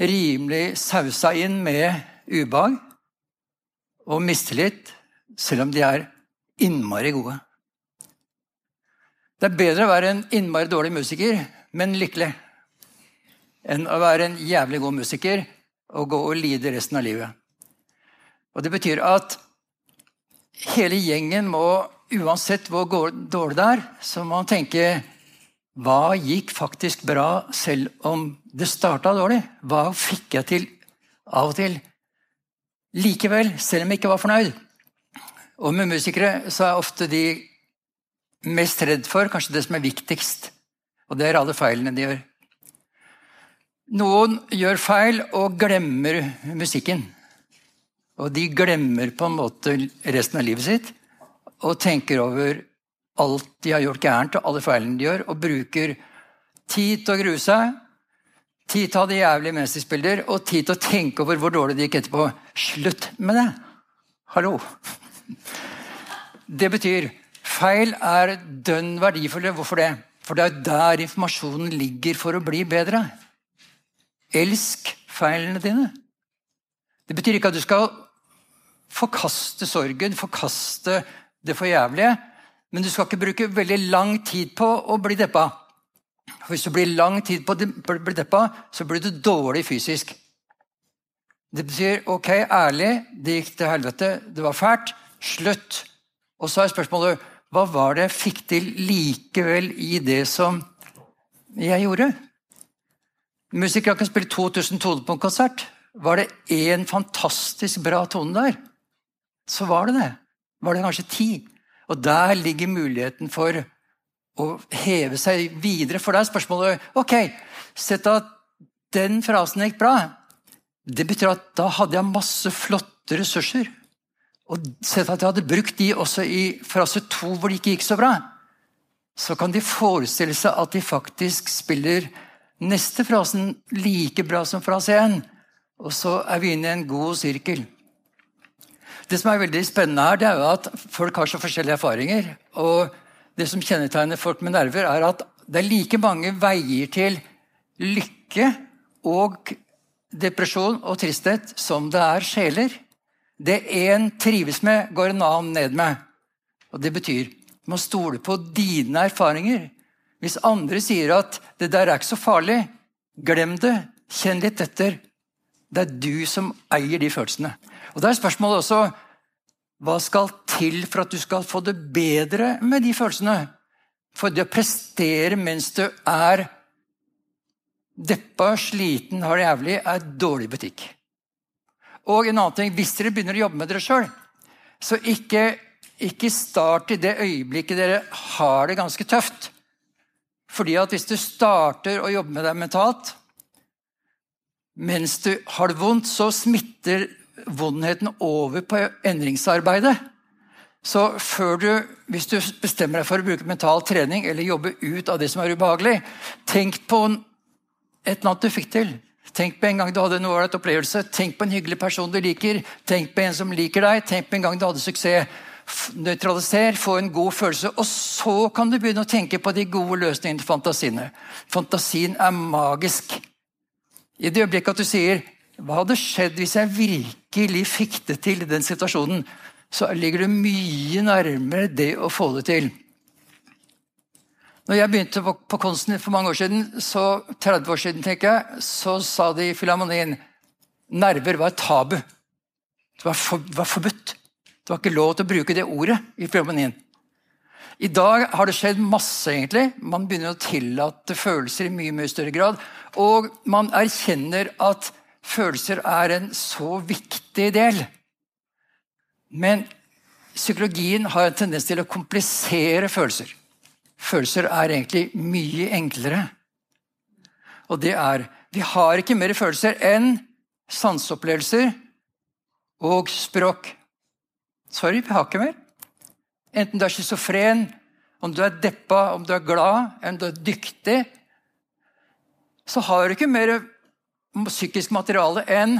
S6: rimelig sausa inn med ubehag og mistillit, selv om de er innmari gode. Det er bedre å være en innmari dårlig musiker, men lykkelig enn å være en jævlig god musiker og gå og lide resten av livet. Og Det betyr at hele gjengen må, uansett hvor dårlig det er, så må man tenke hva gikk faktisk bra, selv om det starta dårlig? Hva fikk jeg til av og til? Likevel, selv om jeg ikke var fornøyd. Og med musikere så er ofte de mest redd for kanskje det som er viktigst. Og det er alle feilene de gjør. Noen gjør feil og glemmer musikken. Og de glemmer på en måte resten av livet sitt og tenker over alt de har gjort gærent, og alle feilene de gjør, og bruker tid til å grue seg, tid til å ha det jævlig mens de spiller, og tid til å tenke over hvor dårlig det gikk etterpå. Slutt med det! Hallo! Det betyr feil er dønn verdifulle. Hvorfor det? For det er der informasjonen ligger for å bli bedre. Elsk feilene dine. Det betyr ikke at du skal forkaste sorgen, forkaste det forjævlige, men du skal ikke bruke veldig lang tid på å bli deppa. For hvis du blir lang tid på å bli deppa, så blir du dårlig fysisk. Det betyr ok, ærlig, det gikk til helvete, det var fælt, slutt. Og så er spørsmålet hva var det jeg fikk til likevel i det som jeg gjorde? Musikere kan spille 2000 toner på en konsert. Var det én fantastisk bra tone der, så var det det. Var det kanskje ti. Og der ligger muligheten for å heve seg videre. For da er spørsmålet Ok, sett at den frasen gikk bra. Det betyr at da hadde jeg masse flotte ressurser. Og sett at jeg hadde brukt de også i frase to hvor det ikke gikk så bra. Så kan de forestille seg at de faktisk spiller neste frasen like bra som frase én. Og så er vi inne i en god sirkel. Det som er veldig spennende her, det er jo at folk har så forskjellige erfaringer. Og det som kjennetegner folk med nerver, er at det er like mange veier til lykke og depresjon og tristhet som det er sjeler. Det én trives med, går en annen ned med. Og Det betyr du må stole på dine erfaringer. Hvis andre sier at 'det der er ikke så farlig', glem det. Kjenn litt etter. Det er du som eier de følelsene. Og Da er spørsmålet også hva skal til for at du skal få det bedre med de følelsene? For det å prestere mens du er deppa, sliten, har det jævlig, er dårlig butikk. Og en annen ting, hvis dere begynner å jobbe med dere sjøl, så ikke, ikke start i det øyeblikket dere har det ganske tøft. Fordi at hvis du starter å jobbe med deg mentalt mens du har det vondt, så smitter vondheten over på endringsarbeidet. Så du, hvis du bestemmer deg for å bruke mental trening eller jobbe ut av det som er ubehagelig, tenk på et eller annet du fikk til. Tenk på en gang du hadde en ålreit opplevelse. Tenk på en hyggelig person du liker. Tenk på en som liker deg. Tenk på en gang du hadde suksess. Nøytraliser, få en god følelse. Og så kan du begynne å tenke på de gode løsningene til fantasiene. Fantasien er magisk. I det øyeblikket at du sier 'Hva hadde skjedd hvis jeg virkelig fikk det til i den situasjonen?' så ligger du mye nærmere det å få det til. Når jeg begynte på Konsten for mange år siden, så 30 år siden, tenker jeg, så sa de i Filharmonien nerver var et tabu. Det var, for, var, forbudt. Det var ikke lov til å bruke det ordet i Filharmonien. I dag har det skjedd masse, egentlig. Man begynner å tillate følelser i mye, mye større grad. Og man erkjenner at følelser er en så viktig del. Men psykologien har en tendens til å komplisere følelser. Følelser er egentlig mye enklere. Og det er Vi har ikke mer følelser enn sanseopplevelser og språk. Sorry, vi har ikke mer. Enten du er schizofren, om du er deppa, om du er glad, om du er dyktig, så har du ikke mer psykisk materiale enn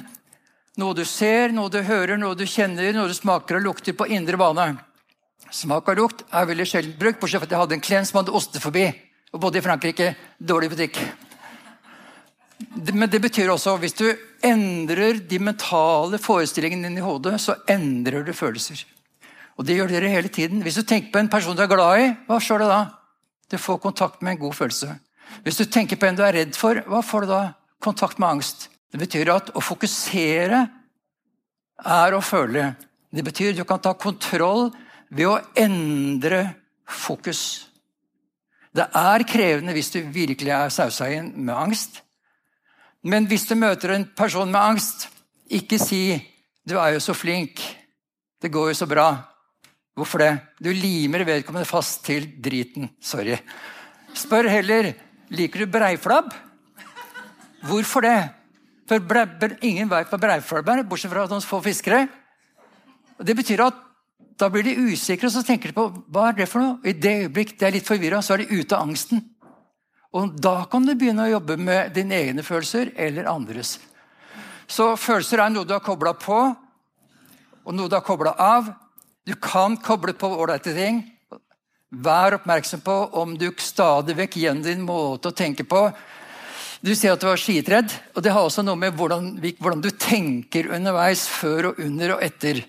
S6: noe du ser, noe du hører, noe du kjenner, noe du smaker og lukter på indre bane. Smak og lukt er veldig sjelden brukt, bortsett fra at jeg hadde en klient som hadde ostefobi og bodde i Frankrike. Dårlig butikk. Men det betyr også hvis du endrer de mentale forestillingene dine i hodet, så endrer du følelser. Og det gjør dere hele tiden. Hvis du tenker på en person du er glad i, hva skjer det da? Du får kontakt med en god følelse. Hvis du tenker på en du er redd for, hva får du da? Kontakt med angst. Det betyr at å fokusere er å føle. Det betyr at du kan ta kontroll ved å endre fokus. Det er krevende hvis du virkelig er sausa inn med angst. Men hvis du møter en person med angst, ikke si 'du er jo så flink', 'det går jo så bra'. Hvorfor det? Du limer vedkommende fast til driten. Sorry. Spør heller 'liker du breiflabb'? Hvorfor det? For ble, ingen vet hva breiflabb er, bortsett fra noen få fiskere. Det betyr at da blir de usikre, og så tenker de på hva er det for noe. I det øyeblikk de er litt forvirra, så er de ute av angsten. Og da kan du begynne å jobbe med dine egne følelser eller andres. Så følelser er noe du har kobla på, og noe du har kobla av. Du kan koble på ålreite ting. Vær oppmerksom på om du stadig vekk gjennom din måte å tenke på Du sier at du var skitredd, og det har også noe med hvordan, hvordan du tenker underveis, før og under og etter.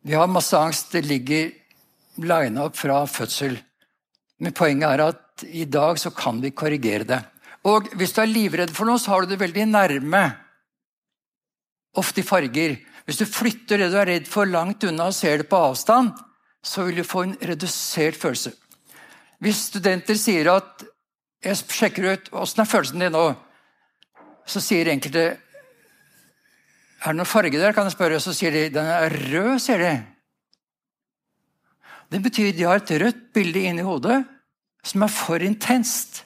S6: Vi har masse angst. Det ligger lina opp fra fødsel. Men poenget er at i dag så kan vi korrigere det. Og hvis du er livredd for noe, så har du det veldig nærme. Ofte i farger. Hvis du flytter det du er redd for, langt unna og ser det på avstand, så vil du få en redusert følelse. Hvis studenter sier at jeg sjekker ut åssen er følelsen din nå, så sier enkelte er det noen farge der? kan jeg spørre. Så sier de den er rød. sier de. Det betyr de har et rødt bilde inni hodet som er for intenst.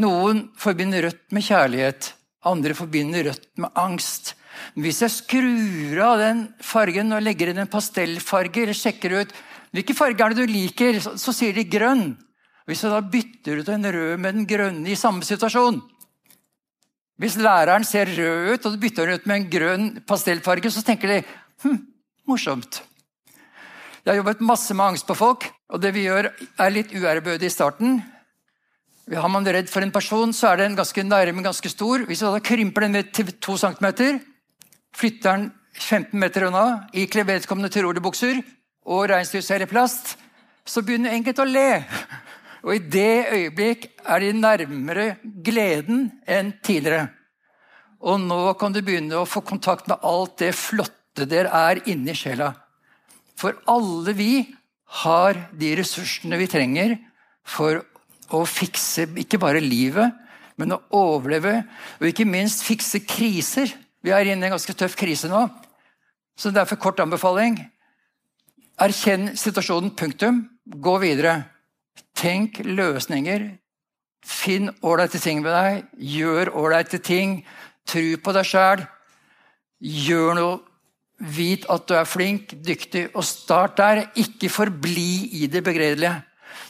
S6: Noen forbinder rødt med kjærlighet, andre forbinder rødt med angst. Men hvis jeg skrur av den fargen og legger inn en pastellfarge, eller sjekker ut hvilke farger er det du liker, så, så sier de grønn. Hvis jeg da bytter ut en rød med den grønne i samme situasjon, Hvis læreren ser rød ut, og du bytter den ut med en grønn pastellfarge, så tenker de hm, morsomt. Jeg har jobbet masse med angst på folk, og det vi gjør, er litt uærbødig i starten. Har man redd for en person, så er den ganske nærme, ganske stor. Hvis du da krymper den ned til to centimeter, flytter den 15 meter unna, ikler vedkommende tyrolerbukser og reinsdyrserie i plast, så begynner enkelte å le. Og i det øyeblikk er de nærmere gleden enn tidligere. Og nå kan du begynne å få kontakt med alt det flotte der er inni sjela. For alle vi har de ressursene vi trenger for å fikse ikke bare livet, men å overleve, og ikke minst fikse kriser. Vi er inne i en ganske tøff krise nå. Så derfor kort anbefaling. Erkjenn situasjonen. Punktum. Gå videre. Tenk løsninger. Finn ålreite ting ved deg. Gjør ålreite ting. Tro på deg sjæl. Gjør noe. Vit at du er flink, dyktig, og start der. Ikke forbli i det begredelige.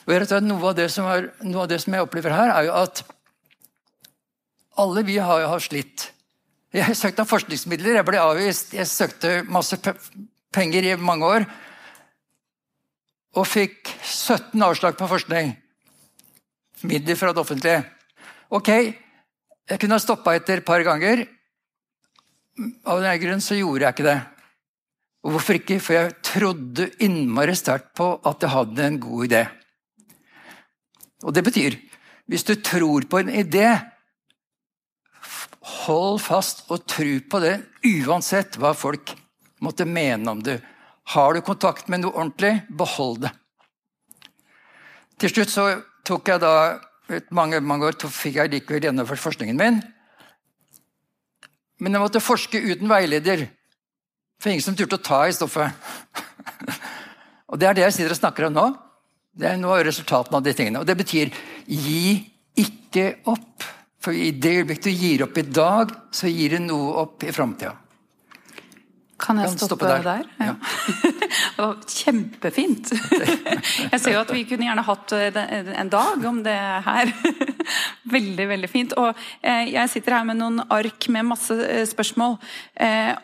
S6: Noe av det, er, noe av det som jeg opplever her, er jo at alle vi har, har slitt. Jeg søkte om forskningsmidler, jeg ble avvist. Jeg søkte masse penger i mange år og fikk 17 avslag på forskning. Midler fra det offentlige. Ok, jeg kunne ha stoppa etter et par ganger. Av den grunn så gjorde jeg ikke det. Og hvorfor ikke? For jeg trodde innmari sterkt på at jeg hadde en god idé. Og det betyr hvis du tror på en idé, hold fast og tro på det uansett hva folk måtte mene om det. Har du kontakt med noe ordentlig, behold det. Til slutt så tok jeg da mange, mange år fikk jeg likevel gjennomført forskningen min. Men jeg måtte forske uten veileder. For ingen som turte å ta i stoffet. og Det er det jeg sitter og snakker om nå. Det er noe av resultatene av de tingene. Og det betyr gi ikke opp. For i det øyeblikk du gir opp i dag, så gir du noe opp i framtida.
S2: Kan jeg stoppe, stoppe der? der? Ja. det var kjempefint. Jeg ser jo at vi kunne gjerne hatt eh, en dag om det her. Veldig, veldig fint. Og eh, jeg sitter her med noen ark med masse eh, spørsmål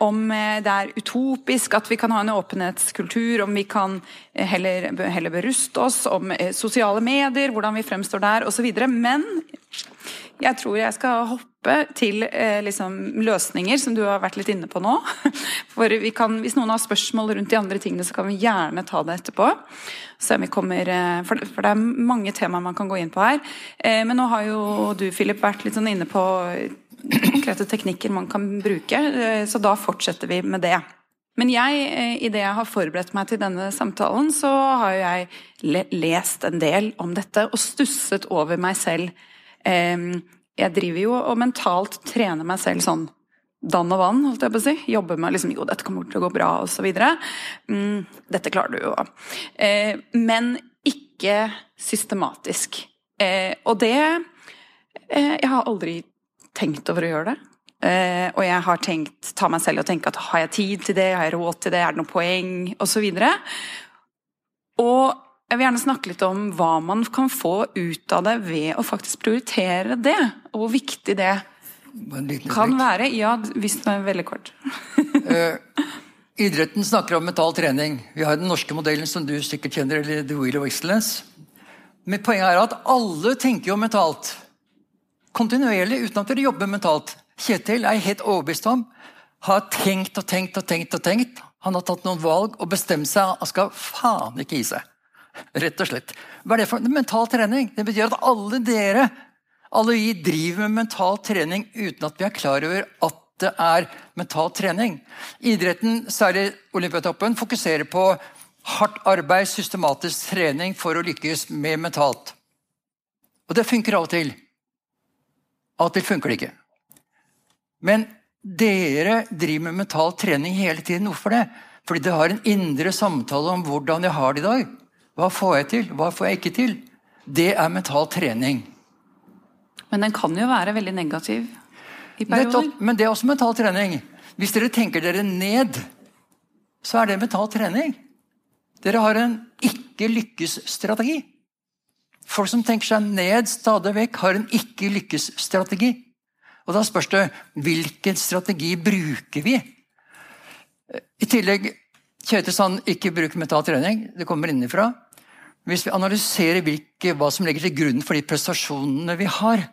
S2: om det er utopisk at vi kan ha en åpenhetskultur, om vi kan heller, heller beruste oss, om sosiale medier, hvordan vi fremstår der osv. Men jeg tror jeg skal hoppe til eh, liksom, løsninger, som du har vært litt inne på nå. For kan, Hvis noen har spørsmål rundt de andre tingene, så kan vi gjerne ta det etterpå. Kommer, eh, for, for, det er mange temaer man kan gå inn på her. Eh, men nå har jo du Philip, vært litt sånn inne på konkrete teknikker man kan bruke, eh, så da fortsetter vi med det. Men jeg, eh, i det jeg har forberedt meg til denne samtalen, så har jeg lest en del om dette og stusset over meg selv jeg driver jo og mentalt trener meg selv sånn dann og vann, holdt jeg på å si. Jobber med liksom Jo, dette kommer til å gå bra, osv. Mm, dette klarer du jo. Eh, men ikke systematisk. Eh, og det eh, Jeg har aldri tenkt over å gjøre det. Eh, og jeg har tenkt, ta meg selv og tenke at har jeg tid til det, har jeg råd til det, er det noe poeng, osv. Og, og jeg vil gjerne snakke litt om hva man kan få ut av det ved å faktisk prioritere det, og hvor viktig det kan være. Ja, hvis det er veldig kort.
S6: uh, idretten snakker om mental trening. Vi har den norske modellen som du sikkert kjenner, eller The Wheel of Excellence. Men poenget er at alle tenker jo mentalt. Kontinuerlig, uten at dere jobber mentalt. Kjetil er helt overbevist om har tenkt og tenkt og tenkt og tenkt. Han har tatt noen valg og bestemt seg. Han skal faen ikke gi seg. Rett og slett. Hva er det for mental trening? Det betyr at alle dere, alle vi, driver med mental trening uten at vi er klar over at det er mental trening. Idretten, særlig Olympiatoppen, fokuserer på hardt arbeid, systematisk trening for å lykkes med mentalt. Og det funker av og til. Av og til funker det ikke. Men dere driver med mental trening hele tiden. Hvorfor det? Fordi det har en indre samtale om hvordan jeg har det i dag. Hva får jeg til? Hva får jeg ikke til? Det er mental trening.
S2: Men den kan jo være veldig negativ i perioder.
S6: Men det er også mental trening. Hvis dere tenker dere ned, så er det mental trening. Dere har en ikke-lykkes-strategi. Folk som tenker seg ned stadig vekk, har en ikke-lykkes-strategi. Og da spørs det hvilken strategi bruker vi? I tillegg Kjetil sa han ikke bruk mental trening. Det kommer innenfra. Hvis vi analyserer hvilke, hva som legger til grunn for de prestasjonene vi har,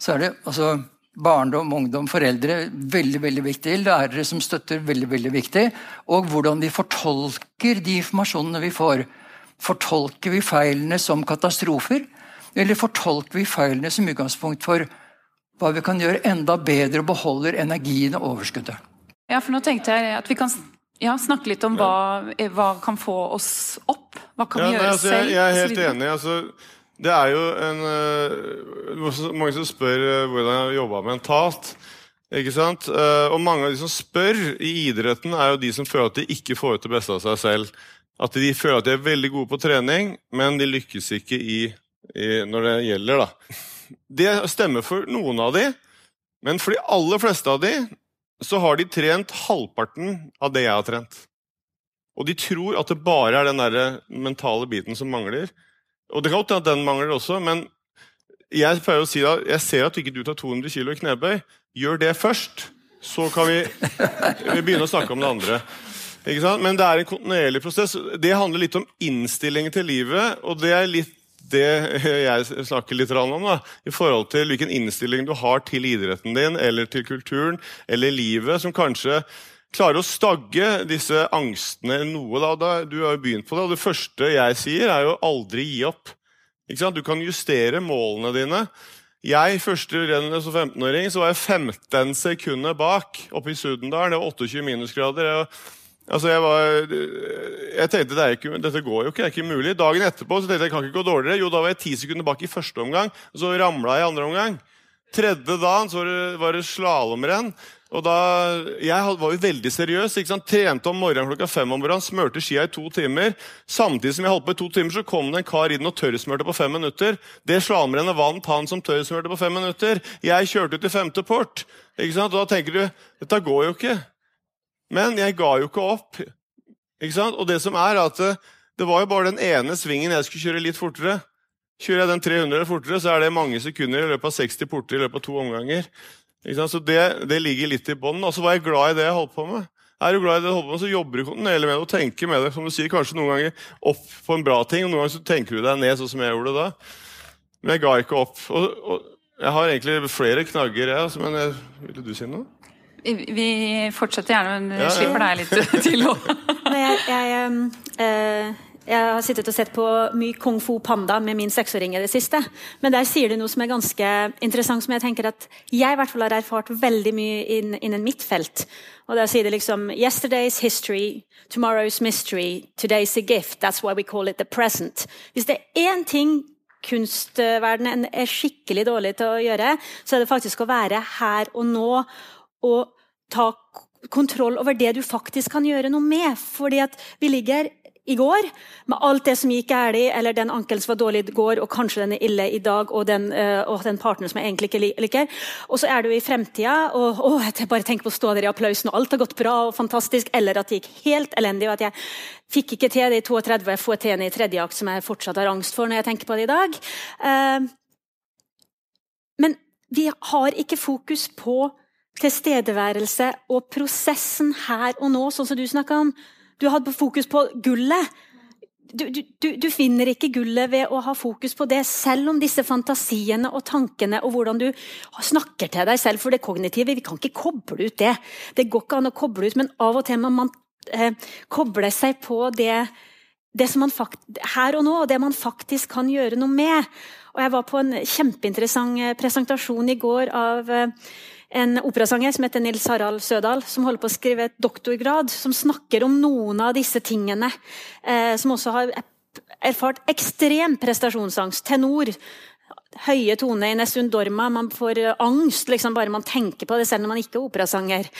S6: så er det altså barndom, ungdom, foreldre veldig veldig viktig. Lærere som støtter, veldig veldig viktig. Og hvordan vi fortolker de informasjonene vi får. Fortolker vi feilene som katastrofer, eller fortolker vi feilene som utgangspunkt for hva vi kan gjøre enda bedre og beholder energien og overskuddet?
S2: Ja, for nå tenkte jeg at vi kan ja, snakke litt om hva, hva kan få oss opp. Hva kan
S5: Ja,
S2: vi
S5: nei,
S2: gjøre
S5: altså, jeg,
S2: selv?
S5: jeg er helt enig. Altså, det er jo en uh, Mange som spør uh, hvordan jeg har jobba mentalt. Ikke sant? Uh, og mange av de som spør i idretten, er jo de som føler at de ikke får ut det beste av seg selv. At de føler at de er veldig gode på trening, men de lykkes ikke i, i når det gjelder. da. Det stemmer for noen av de, men for de aller fleste av de så har de trent halvparten av det jeg har trent. Og de tror at det bare er den der mentale biten som mangler. Og det kan godt hende at den mangler også, men jeg pleier å si da, jeg ser at du ikke tar 200 kg i knebøy. Gjør det først, så kan vi, vi begynne å snakke om det andre. Men det er en kontinuerlig prosess. Det handler litt om innstillingen til livet, og det er litt det jeg snakker litt om, da, i forhold til hvilken innstilling du har til idretten din, eller til kulturen, eller livet, som kanskje klarer å stagge disse angstene noe. Da. Da, du har jo begynt på det, og det første jeg sier, er jo aldri gi opp. Du kan justere målene dine. Jeg første rennet som 15-åring så var jeg 15 sekunder bak oppe i Sudendalen. Det var 28 minusgrader. Jeg, altså jeg, var, jeg tenkte det er ikke, dette går jo ikke, det er ikke mulig. Dagen etterpå så tenkte jeg det kan ikke gå dårligere. Jo, da var jeg ti sekunder bak i første omgang, og så ramla jeg i andre omgang. Tredje dagen så var det, det slalåmrenn. Og da, Jeg var jo veldig seriøs. ikke sant? Trente om morgenen klokka fem om morgenen, smørte skia i to timer. Samtidig som jeg holdt på i to timer, så kom det en kar inn og tørrsmørte på fem minutter. Det slalåmrennet vant han som tørrsmørte på fem minutter. Jeg kjørte ut i femte port. ikke sant? Og da tenker du dette går jo ikke. Men jeg ga jo ikke opp. ikke sant? Og det som er at det, det var jo bare den ene svingen jeg skulle kjøre litt fortere. Kjører jeg den 300 fortere, så er det mange sekunder i løpet av 60 porter i løpet av to omganger. Så det, det ligger litt i bånn. Og så var jeg glad i det jeg holdt på med. Er du glad i det du holder på med, så jobber du kontinuerlig med det og tenker med det. Som du sier, kanskje noen ganger opp på en bra ting, og noen ganger så tenker du deg ned, sånn som jeg gjorde da. Men jeg ga ikke opp. Og, og jeg har egentlig flere knagger, jeg, altså, men jeg, ville du si noe?
S2: Vi fortsetter gjerne, men
S5: Ja, ja.
S2: slipper deg litt til òg.
S4: Jeg, jeg, eh, jeg har sittet og sett på mye Kung Fu Panda med min seksåring i det siste. Men der sier du noe som er ganske interessant, som jeg tenker at jeg i hvert fall har erfart veldig mye inn- innen mitt felt. Og der sier det liksom Yesterday's history, tomorrow's mystery, today's a gift. That's why we call it the present. Hvis det er én ting kunstverdenen er skikkelig dårlig til å gjøre, så er det faktisk å være her og nå og ta kontroll over det du faktisk kan gjøre noe med. Fordi at vi ligger i går med alt det som gikk galt, eller den ankelen som var dårlig i går, og kanskje den er ille i dag, og den, øh, den partneren som jeg egentlig ikke liker. Og så er du i fremtida, og å, jeg bare tenker på å stå der i applausen, og alt har gått bra og fantastisk, eller at det gikk helt elendig, og at jeg fikk ikke til det i 32, og jeg får til det i tredje akt, som jeg fortsatt har angst for når jeg tenker på det i dag. Uh, men vi har ikke fokus på tilstedeværelse og prosessen her og nå, sånn som du snakka om. Du hadde fokus på gullet. Du, du, du, finner ikke gullet ved å ha fokus på det, selv om disse fantasiene og tankene og hvordan du snakker til deg selv. For det kognitive, vi kan ikke koble ut det. Det går ikke an å koble ut, men av og til må man eh, koble seg på det, det som man her og nå, og det man faktisk kan gjøre noe med. Og jeg var på en kjempeinteressant eh, presentasjon i går av eh, en operasanger som heter Nils Harald Sødal, som holder på å skrive et doktorgrad som snakker om noen av disse tingene. Eh, som også har erfart ekstrem prestasjonsangst. Tenor. Høye tone i Nessun Dorma. Man får eh, angst liksom bare man tenker på det, selv når man ikke er operasanger.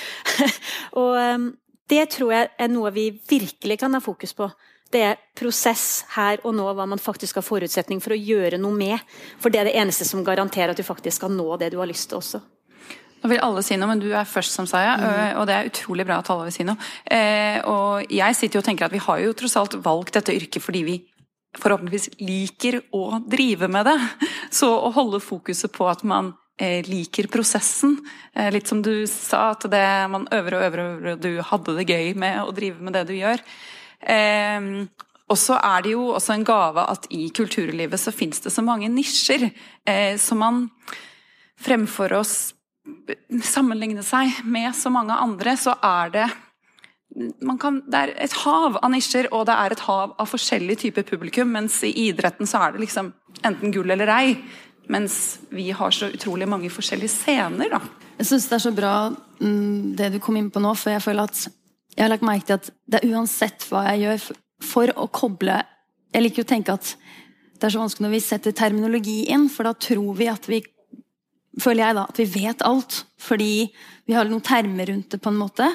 S4: og eh, det tror jeg er noe vi virkelig kan ha fokus på. Det er prosess her og nå, hva man faktisk har forutsetning for å gjøre noe med. For det er det eneste som garanterer at du faktisk skal nå det du har lyst til også.
S2: Nå vil alle si noe, men du er først, som sa jeg. Mm. Og det er utrolig bra at alle vil si noe. Eh, og jeg sitter jo og tenker at vi har jo tross alt valgt dette yrket fordi vi forhåpentligvis liker å drive med det. Så å holde fokuset på at man eh, liker prosessen. Eh, litt som du sa, at det, man øver og øver, og du hadde det gøy med å drive med det du gjør. Eh, og så er det jo også en gave at i kulturlivet så fins det så mange nisjer eh, som man fremfor å sammenligne seg med så mange andre, så er det kan, det er et hav av nisjer, og det er et hav av forskjellige typer publikum. Mens i idretten så er det liksom enten gull eller ei. Mens vi har så utrolig mange forskjellige scener, da.
S3: Jeg syns det er så bra mm, det du kom inn på nå, for jeg føler at jeg har lagt merke til at det er uansett hva jeg gjør for å koble Jeg liker å tenke at det er så vanskelig når vi setter terminologi inn, for da tror vi at vi føler jeg da, at vi vet alt. Fordi vi har noen termer rundt det, på en måte.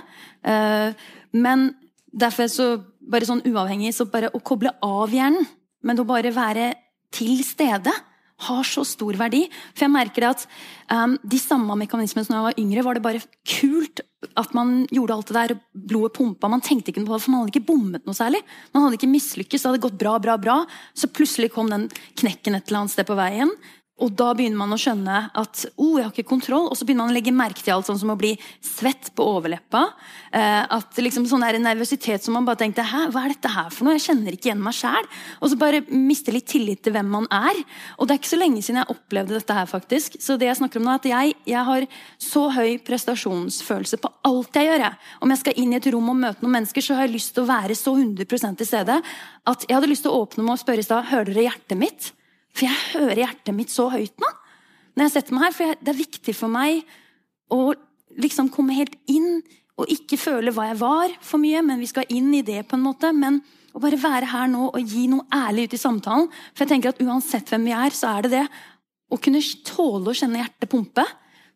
S3: Uh, men derfor så bare sånn uavhengig, så bare å koble av hjernen, men å bare være til stede, har så stor verdi. For jeg merker det at um, de samme mekanismene som jeg var yngre, var det bare kult at man gjorde alt det der, blodet pumpa. Man tenkte ikke på det, for man hadde ikke bommet noe særlig. Man hadde ikke mislykkes, det hadde gått bra, bra, bra. Så plutselig kom den knekken et eller annet sted på veien. Og da begynner man å skjønne at oh, jeg har ikke kontroll. Og så begynner man å legge merke til alt sånn som å bli svett på overleppa. Eh, at liksom sånn der nervøsitet som man bare tenkte Hæ, hva er dette her for noe? Jeg kjenner ikke igjen meg sjæl. Og så bare miste litt tillit til hvem man er. Og det er ikke så lenge siden jeg opplevde dette her, faktisk. Så det jeg snakker om nå, er at jeg, jeg har så høy prestasjonsfølelse på alt jeg gjør. Om jeg skal inn i et rom og møte noen mennesker, så har jeg lyst til å være så 100 til stede at jeg hadde lyst til å åpne meg og spørre i stad Hører dere hjertet mitt? For jeg hører hjertet mitt så høyt nå. Når jeg setter meg her, for Det er viktig for meg å liksom komme helt inn og ikke føle hva jeg var for mye, men vi skal inn i det på en måte. Men å bare være her nå og gi noe ærlig ut i samtalen. For jeg tenker at uansett hvem vi er, så er det det å kunne tåle å kjenne hjertet pumpe.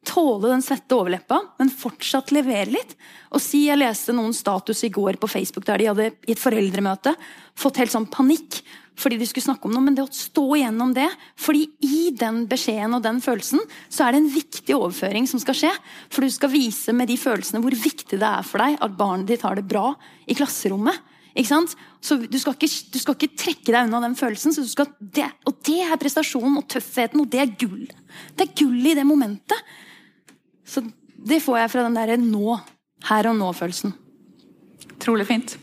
S3: Tåle den svette overleppa, men fortsatt levere litt. Og si Jeg leste noen status i går på Facebook der de hadde i et foreldremøte fått helt sånn panikk fordi de skulle snakke om noe, men det å stå igjennom det fordi i den beskjeden og den følelsen, så er det en viktig overføring som skal skje. For du skal vise med de følelsene hvor viktig det er for deg at barnet ditt har det bra i klasserommet. Ikke sant? Så du skal ikke, du skal ikke trekke deg unna den følelsen. Skal, det, og det er prestasjonen og tøffheten, og det er gull. Det er gull i det momentet. Så det får jeg fra den derre nå, her og nå-følelsen.
S2: Trolig fint.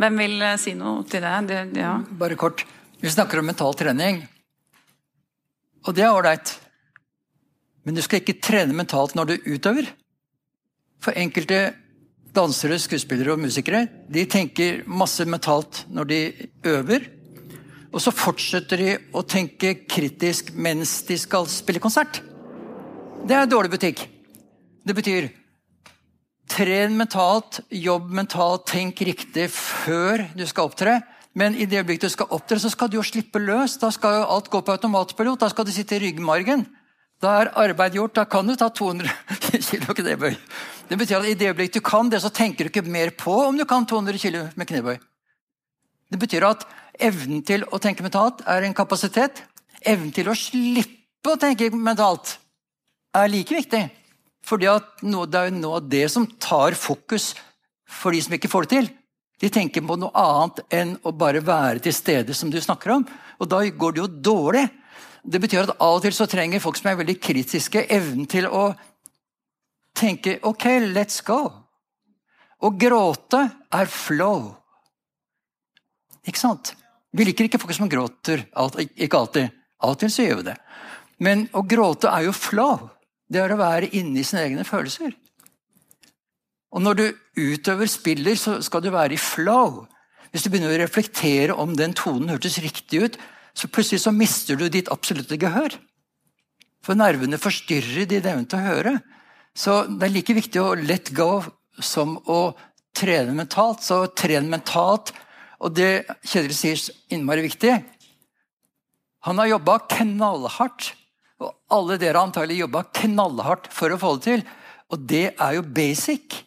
S2: Hvem vil eh, si noe til det? det ja.
S6: Bare kort. Vi snakker om mental trening. Og det er ålreit. Men du skal ikke trene mentalt når du utøver. For enkelte dansere, skuespillere og musikere de tenker masse mentalt når de øver. Og så fortsetter de å tenke kritisk mens de skal spille konsert. Det er dårlig butikk. Det betyr Tren mentalt, jobb mentalt, tenk riktig før du skal opptre. Men i det øyeblikket du skal opptre, så skal du jo slippe løs. Da skal jo alt gå på automatpilot. Da skal du sitte i ryggmargen. Da er arbeid gjort. Da kan du ta 200 kg knebøy. Det betyr at i det øyeblikket du kan det, så tenker du ikke mer på om du kan 200 kg med knebøy. Det betyr at evnen til å tenke mentalt er en kapasitet. Evnen til å slippe å tenke mentalt er like viktig. Fordi Det er jo noe av det som tar fokus for de som ikke får det til. De tenker på noe annet enn å bare være til stede, som du snakker om. Og da går det jo dårlig. Det betyr at av og til så trenger folk som er veldig kritiske, evnen til å tenke OK, let's go. Å gråte er flow. Ikke sant? Vi liker ikke folk som gråter. Ikke alltid. Av og til så gjør vi det. Men å gråte er jo flow det er å være inni sine egne følelser. Og når du utøver spiller, så skal du være i flow. Hvis du begynner å reflektere om den tonen hørtes riktig ut, så plutselig så mister du ditt absolutte gehør. For nervene forstyrrer din evne til å høre. Så det er like viktig å let go som å trene mentalt. Så tren mentalt, og det Kjetil sier innmari viktig Han har jobba knallhardt og alle dere har antagelig jobba knallhardt for å få det til. Og det er jo basic.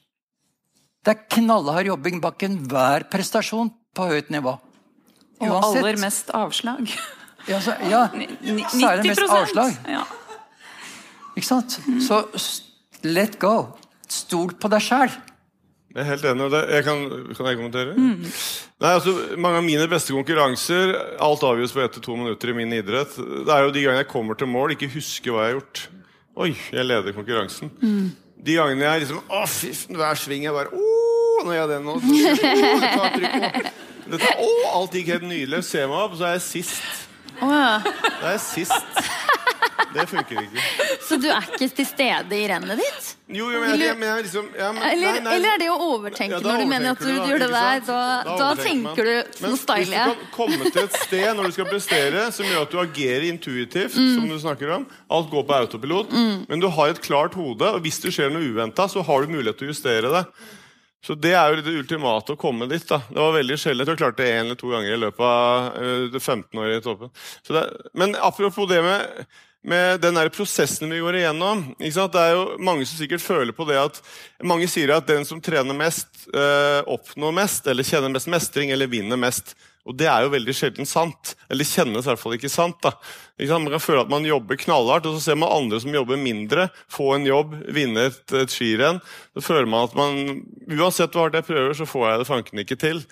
S6: Det er knallhard jobbing bak enhver prestasjon på høyt nivå.
S2: Uansett. Og aller mest avslag.
S6: Ja, så, ja det mest avslag. Ja. Ikke sant? Så let go. Stol på deg sjæl.
S5: Jeg er helt enig. jeg kan, kan jeg kommentere? Nei, altså, Mange av mine beste konkurranser Alt avgjøres på ett til to minutter i min idrett. Det er jo de gangene jeg kommer til mål, ikke husker hva jeg har gjort. Oi, jeg leder konkurransen. De gangene jeg liksom Å, fy, hver sving jeg bare Å, nå gjør jeg det nå. Så, å. Dette, å, alt gikk helt nydelig. Se meg opp, så er jeg sist.
S3: Å, ja.
S5: Det er sist. Det funker ikke.
S3: Så du er ikke til stede i rennet ditt?
S5: Jo, jo, men jeg, men jeg liksom ja, men,
S3: Eller,
S5: nei, nei.
S3: eller er det å overtenke
S5: Ja,
S3: når du mener at du
S5: da,
S3: gjør det der?
S5: Da,
S3: Da, da
S5: tenker man.
S3: du Nå styler
S5: Hvis du kan komme til et sted når du skal prestere som gjør at du agerer intuitivt,
S3: Mm.
S5: som du snakker om, alt går på autopilot, men du har et klart hode, og hvis det skjer noe uventa, så har du mulighet til å justere det. Så Det er jo det ultimate å komme dit. da. Det var veldig sjelden. Jeg klarte det én eller to ganger i løpet av øh, det 15 året i toppen. Det, men apropos det med, med den der prosessen vi går igjennom? Det er jo mange som sikkert føler på det at Mange sier at den som trener mest, øh, oppnår mest, eller kjenner mest mestring, eller vinner mest. Og det er jo veldig sjelden sant. Eller kjennes i hvert fall ikke sant. da. Ikke? Man kan føle at man jobber knallhardt, og så ser man andre som jobber mindre, få en jobb, vinne et, et skirenn. Så føler man at man Uansett hvor hardt jeg prøver, så får jeg det fanken ikke til.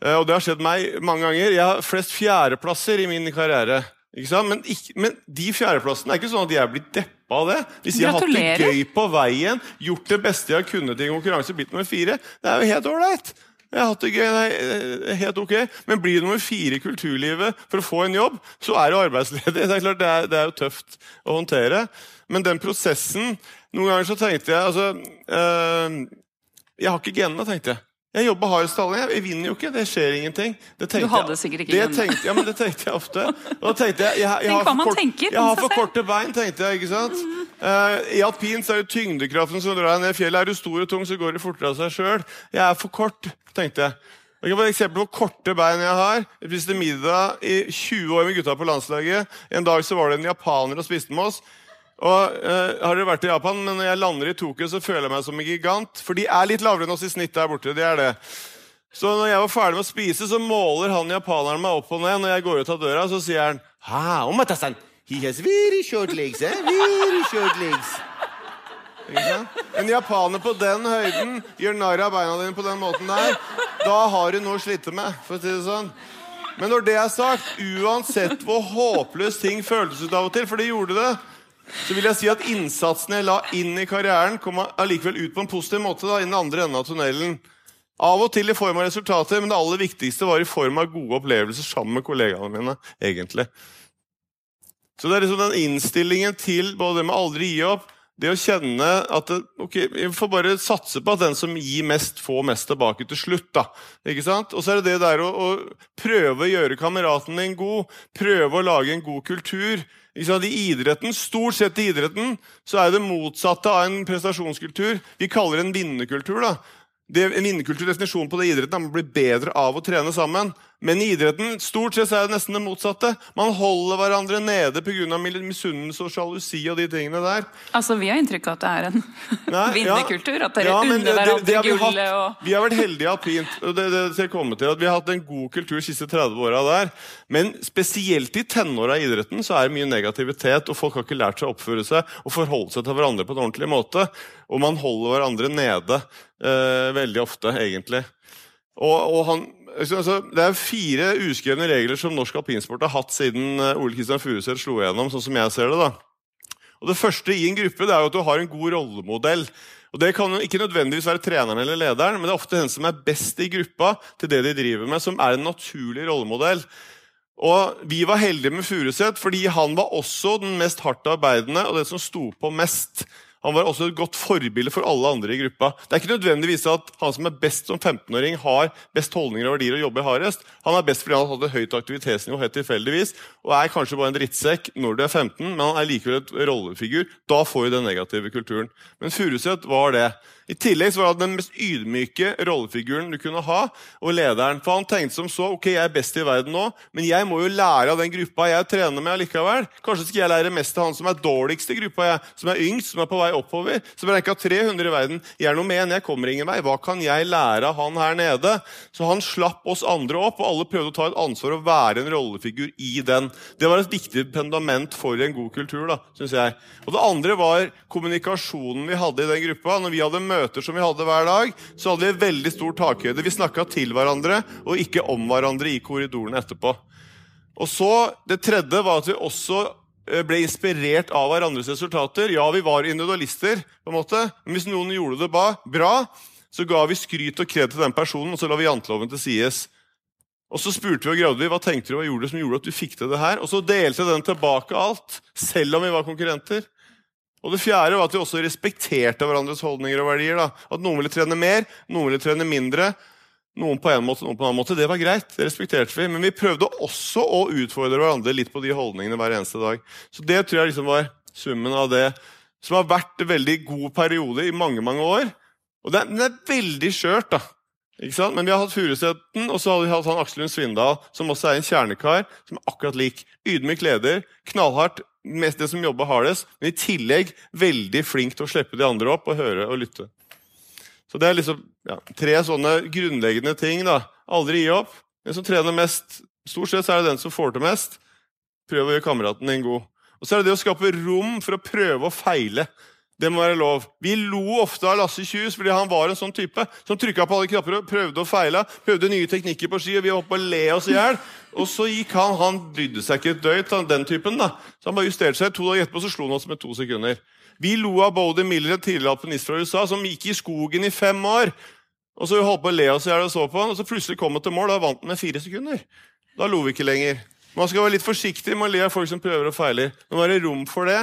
S5: Eh, Og det har skjedd meg mange ganger. Jeg har flest fjerdeplasser i min karriere. Men, ikke, men de fjerdeplassene er ikke sånn at jeg er blitt deppa av det. Hvis jeg har hatt det gøy på veien, gjort det beste jeg har kunnet i en konkurranse, blitt nummer fire, det er jo helt ålreit. Jeg har hatt det gøy, det er helt ok. Men blir du nummer fire i kulturlivet for å få en jobb, så er du arbeidsledig. Det er klart, det er, det er jo tøft å håndtere. Men den prosessen Noen ganger så tenkte jeg altså øh, Jeg har ikke genene, tenkte jeg. Jeg jobber hardest av alle. Jeg vinner jo ikke. Det skjer ingenting. Det tenkte
S2: Du hadde sikkert ikke
S5: det tenkte, ja, men det tenkte jeg ofte. Og da tenkte jeg, jeg, jeg,
S2: Tenk
S5: har for kort,
S2: tenker
S5: jeg har for korte bein, tenkte jeg. ikke sant? Uh, I alpint er det tyngdekraften som drar deg ned fjellet. Er du stor og tung, så går det fortere av seg sjøl. Jeg er for kort, tenkte jeg. Jeg kan få et eksempel på korte bein jeg har. Jeg spiste middag i 20 år med gutta på landslaget. En dag så var det en japaner og spiste med oss. Og uh, Har dere vært i Japan? Men når jeg lander i Tokyo, så føler jeg meg som en gigant. For de er litt lavere enn oss i snitt der borte. de er det. Så når jeg var ferdig med å spise, så måler han japaneren meg opp og ned. Når jeg går ut av døra, så sier han Ha, omatasan, he has very short legs, eh? Very short legs. En japaner på den høyden gjør narr av beina dine på den måten der. Da har du noe å slite med, for å si det sånn. Men når det er sagt, uansett hvor håpløst ting føltes ut av og til, for det gjorde det, så vil jeg si at innsatsen jeg la inn i karrieren, kom allikevel ut på en positiv måte da, i den andre enden av tunnelen. Av og til i form av resultater, men det aller viktigste var i form av gode opplevelser sammen med kollegaene mine. egentlig. Så det er liksom den innstillingen til både det med aldri gi opp, det å kjenne at det, ok, Vi får bare satse på at den som gir mest, får mest tilbake til slutt. da. Ikke sant? Og så er det det der å, å prøve å gjøre kameraten din god. Prøve å lage en god kultur. Sant? I idretten, Stort sett i idretten så er det motsatte av en prestasjonskultur. Vi kaller det en vinnerkultur. da. Det, en vinnerkultur, Definisjonen på det i idretten er å man blir bedre av å trene sammen. Men i idretten stort sett er det nesten det motsatte. Man holder hverandre nede pga. misunnelse og sjalusi og de tingene der.
S2: Altså, Vi har inntrykk av at det er en
S5: Nei,
S2: vinnerkultur. At dere
S5: Ja,
S2: unner hverandre
S5: vi
S2: gullet og
S5: Vi har vært heldige alpint. det, det skal til, at Vi har hatt en god kultur de siste 30 åra der. Men spesielt i tenåra i idretten så er det mye negativitet, og folk har ikke lært seg å oppføre seg og forholde seg til hverandre på en ordentlig måte. Og man holder hverandre nede eh, veldig ofte, egentlig. Og, og han, altså, det er fire uskrevne regler som norsk alpinsport har hatt siden eh, Ole Kristian Furuseth slo igjennom, sånn som jeg ser det. da. Og Det første i en gruppe det er jo at du har en god rollemodell. Og Det kan ikke nødvendigvis være treneren eller lederen, men det er ofte den som er best i gruppa til det de driver med, som er en naturlig rollemodell. Og Vi var heldige med Furuseth, fordi han var også den mest hardtarbeidende og den som sto på mest. Han var også et godt forbilde for alle andre i gruppa. Det er ikke nødvendigvis at han som er best som 15-åring, har best holdninger og verdier og jobber hardest. Han er best fordi han et høyt aktivitetsnivå helt tilfeldigvis, og er kanskje bare en drittsekk når du er 15, men han er likevel et rollefigur. Da får du den negative kulturen. Men Furuseth var det. I tillegg så var han den mest ydmyke rollefiguren du kunne ha, og lederen. For han tenkte som så ok, jeg er best i verden nå, men jeg må jo lære av den gruppa jeg trener med allikevel. Kanskje skal jeg lære mest av han som er dårligst i gruppa, jeg, som er yngst, som er på vei oppover. Som er Berenka 300 i verden. Jeg er noe med en, jeg kommer ingen vei. Hva kan jeg lære av han her nede? Så han slapp oss andre opp, og alle prøvde å ta et ansvar og være en rollefigur i den. Det var et viktig pendament for en god kultur, da, syns jeg. Og det andre var kommunikasjonen vi hadde i den gruppa. Når vi hadde møter som vi hadde hver dag, så hadde vi veldig stor takhøyde. Vi snakka til hverandre og ikke om hverandre i korridorene etterpå. Og så, Det tredje var at vi også Eh, ble inspirert av hverandres resultater. Ja, vi var individualister, på en måte, men hvis noen gjorde det bra, så ga vi skryt og kred til den personen, og så la vi janteloven til sides. Og så spurte vi og gravde vi, hva tenkte du hva gjorde det som gjorde at du fikk til det her. Og så delte den tilbake alt, selv om vi var konkurrenter. Og det fjerde var at vi også respekterte hverandres holdninger og verdier. da. At noen ville trene mer, noen ville trene mindre. Noen på en måte, noen på en annen måte. Det var greit, det respekterte vi. Men vi prøvde også å utfordre hverandre litt på de holdningene hver eneste dag. Så det tror jeg liksom var summen av det som har vært en veldig god periode i mange mange år. Og det er, det er veldig skjørt, da. Ikke sant? Men vi har hatt Furuseten, og så har vi hatt han Aksel Lund Svindal, som også er en kjernekar, som er akkurat lik. Ydmyk leder, knallhardt, mest det som jobber hardest, men i tillegg veldig flink til å slippe de andre opp og høre og lytte. Så det er liksom ja, tre sånne grunnleggende ting. da. Aldri gi opp. Den som trener mest, Stort sett er det den som får til mest. Prøv å gjøre kameraten din god. Og så er det det å skape rom for å prøve og feile. Det må være lov. Vi lo ofte av Lasse Kjus fordi han var en sånn type som trykka på alle knapper og prøvde og feila. Prøvde nye teknikker på ski, og vi holdt på å le oss i hjel. Og så gikk han Han brydde seg ikke et døyt, den typen. da. Så han bare justerte seg. To dager etterpå så slo han oss med to sekunder. Vi lo av Bodie Miller, en tidligere alpinist fra USA, som gikk i skogen i fem år. Og så holdt på å le oss i hjel og så på han, og så plutselig kom han til mål. Da vant han med fire sekunder. Da lo vi ikke lenger. Man skal være litt forsiktig med å le av folk som prøver og feiler. Det må være rom for det.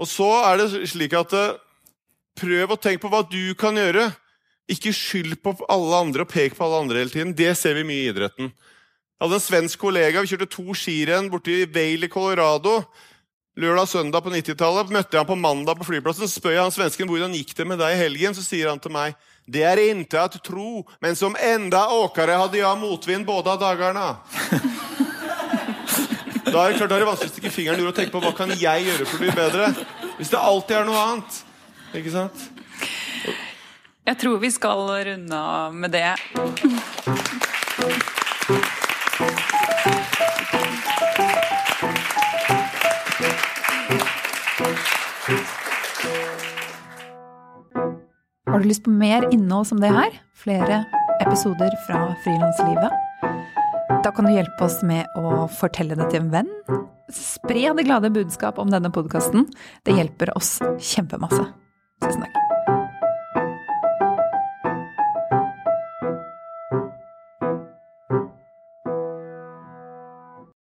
S5: Og så er det slik at eh, prøv å tenke på hva du kan gjøre. Ikke skyld på alle andre og pek på alle andre hele tiden. Det ser vi mye i idretten. Jeg hadde en svensk kollega. Vi kjørte to skirenn borti Vail i Colorado. Lørdag og søndag på 90-tallet møtte jeg han på mandag på flyplassen. Så spør jeg han svensken hvordan gikk det med deg i helgen. Så sier han til meg det er ikke å tro, men som enda åkere hadde jeg motvind både av dagene. Da er det klart, da er det vanskelig å stikke fingeren ur og tenke på hva kan jeg gjøre for å bli bedre. Hvis det alltid er noe annet. Ikke sant?
S2: Jeg tror vi skal runde av med det.
S7: Har du lyst på mer innhold som det her? Flere episoder fra frilanslivet? Da kan du hjelpe oss med å fortelle det til en venn. Spre det glade budskap om denne podkasten. Det hjelper oss kjempemasse. Tusen takk.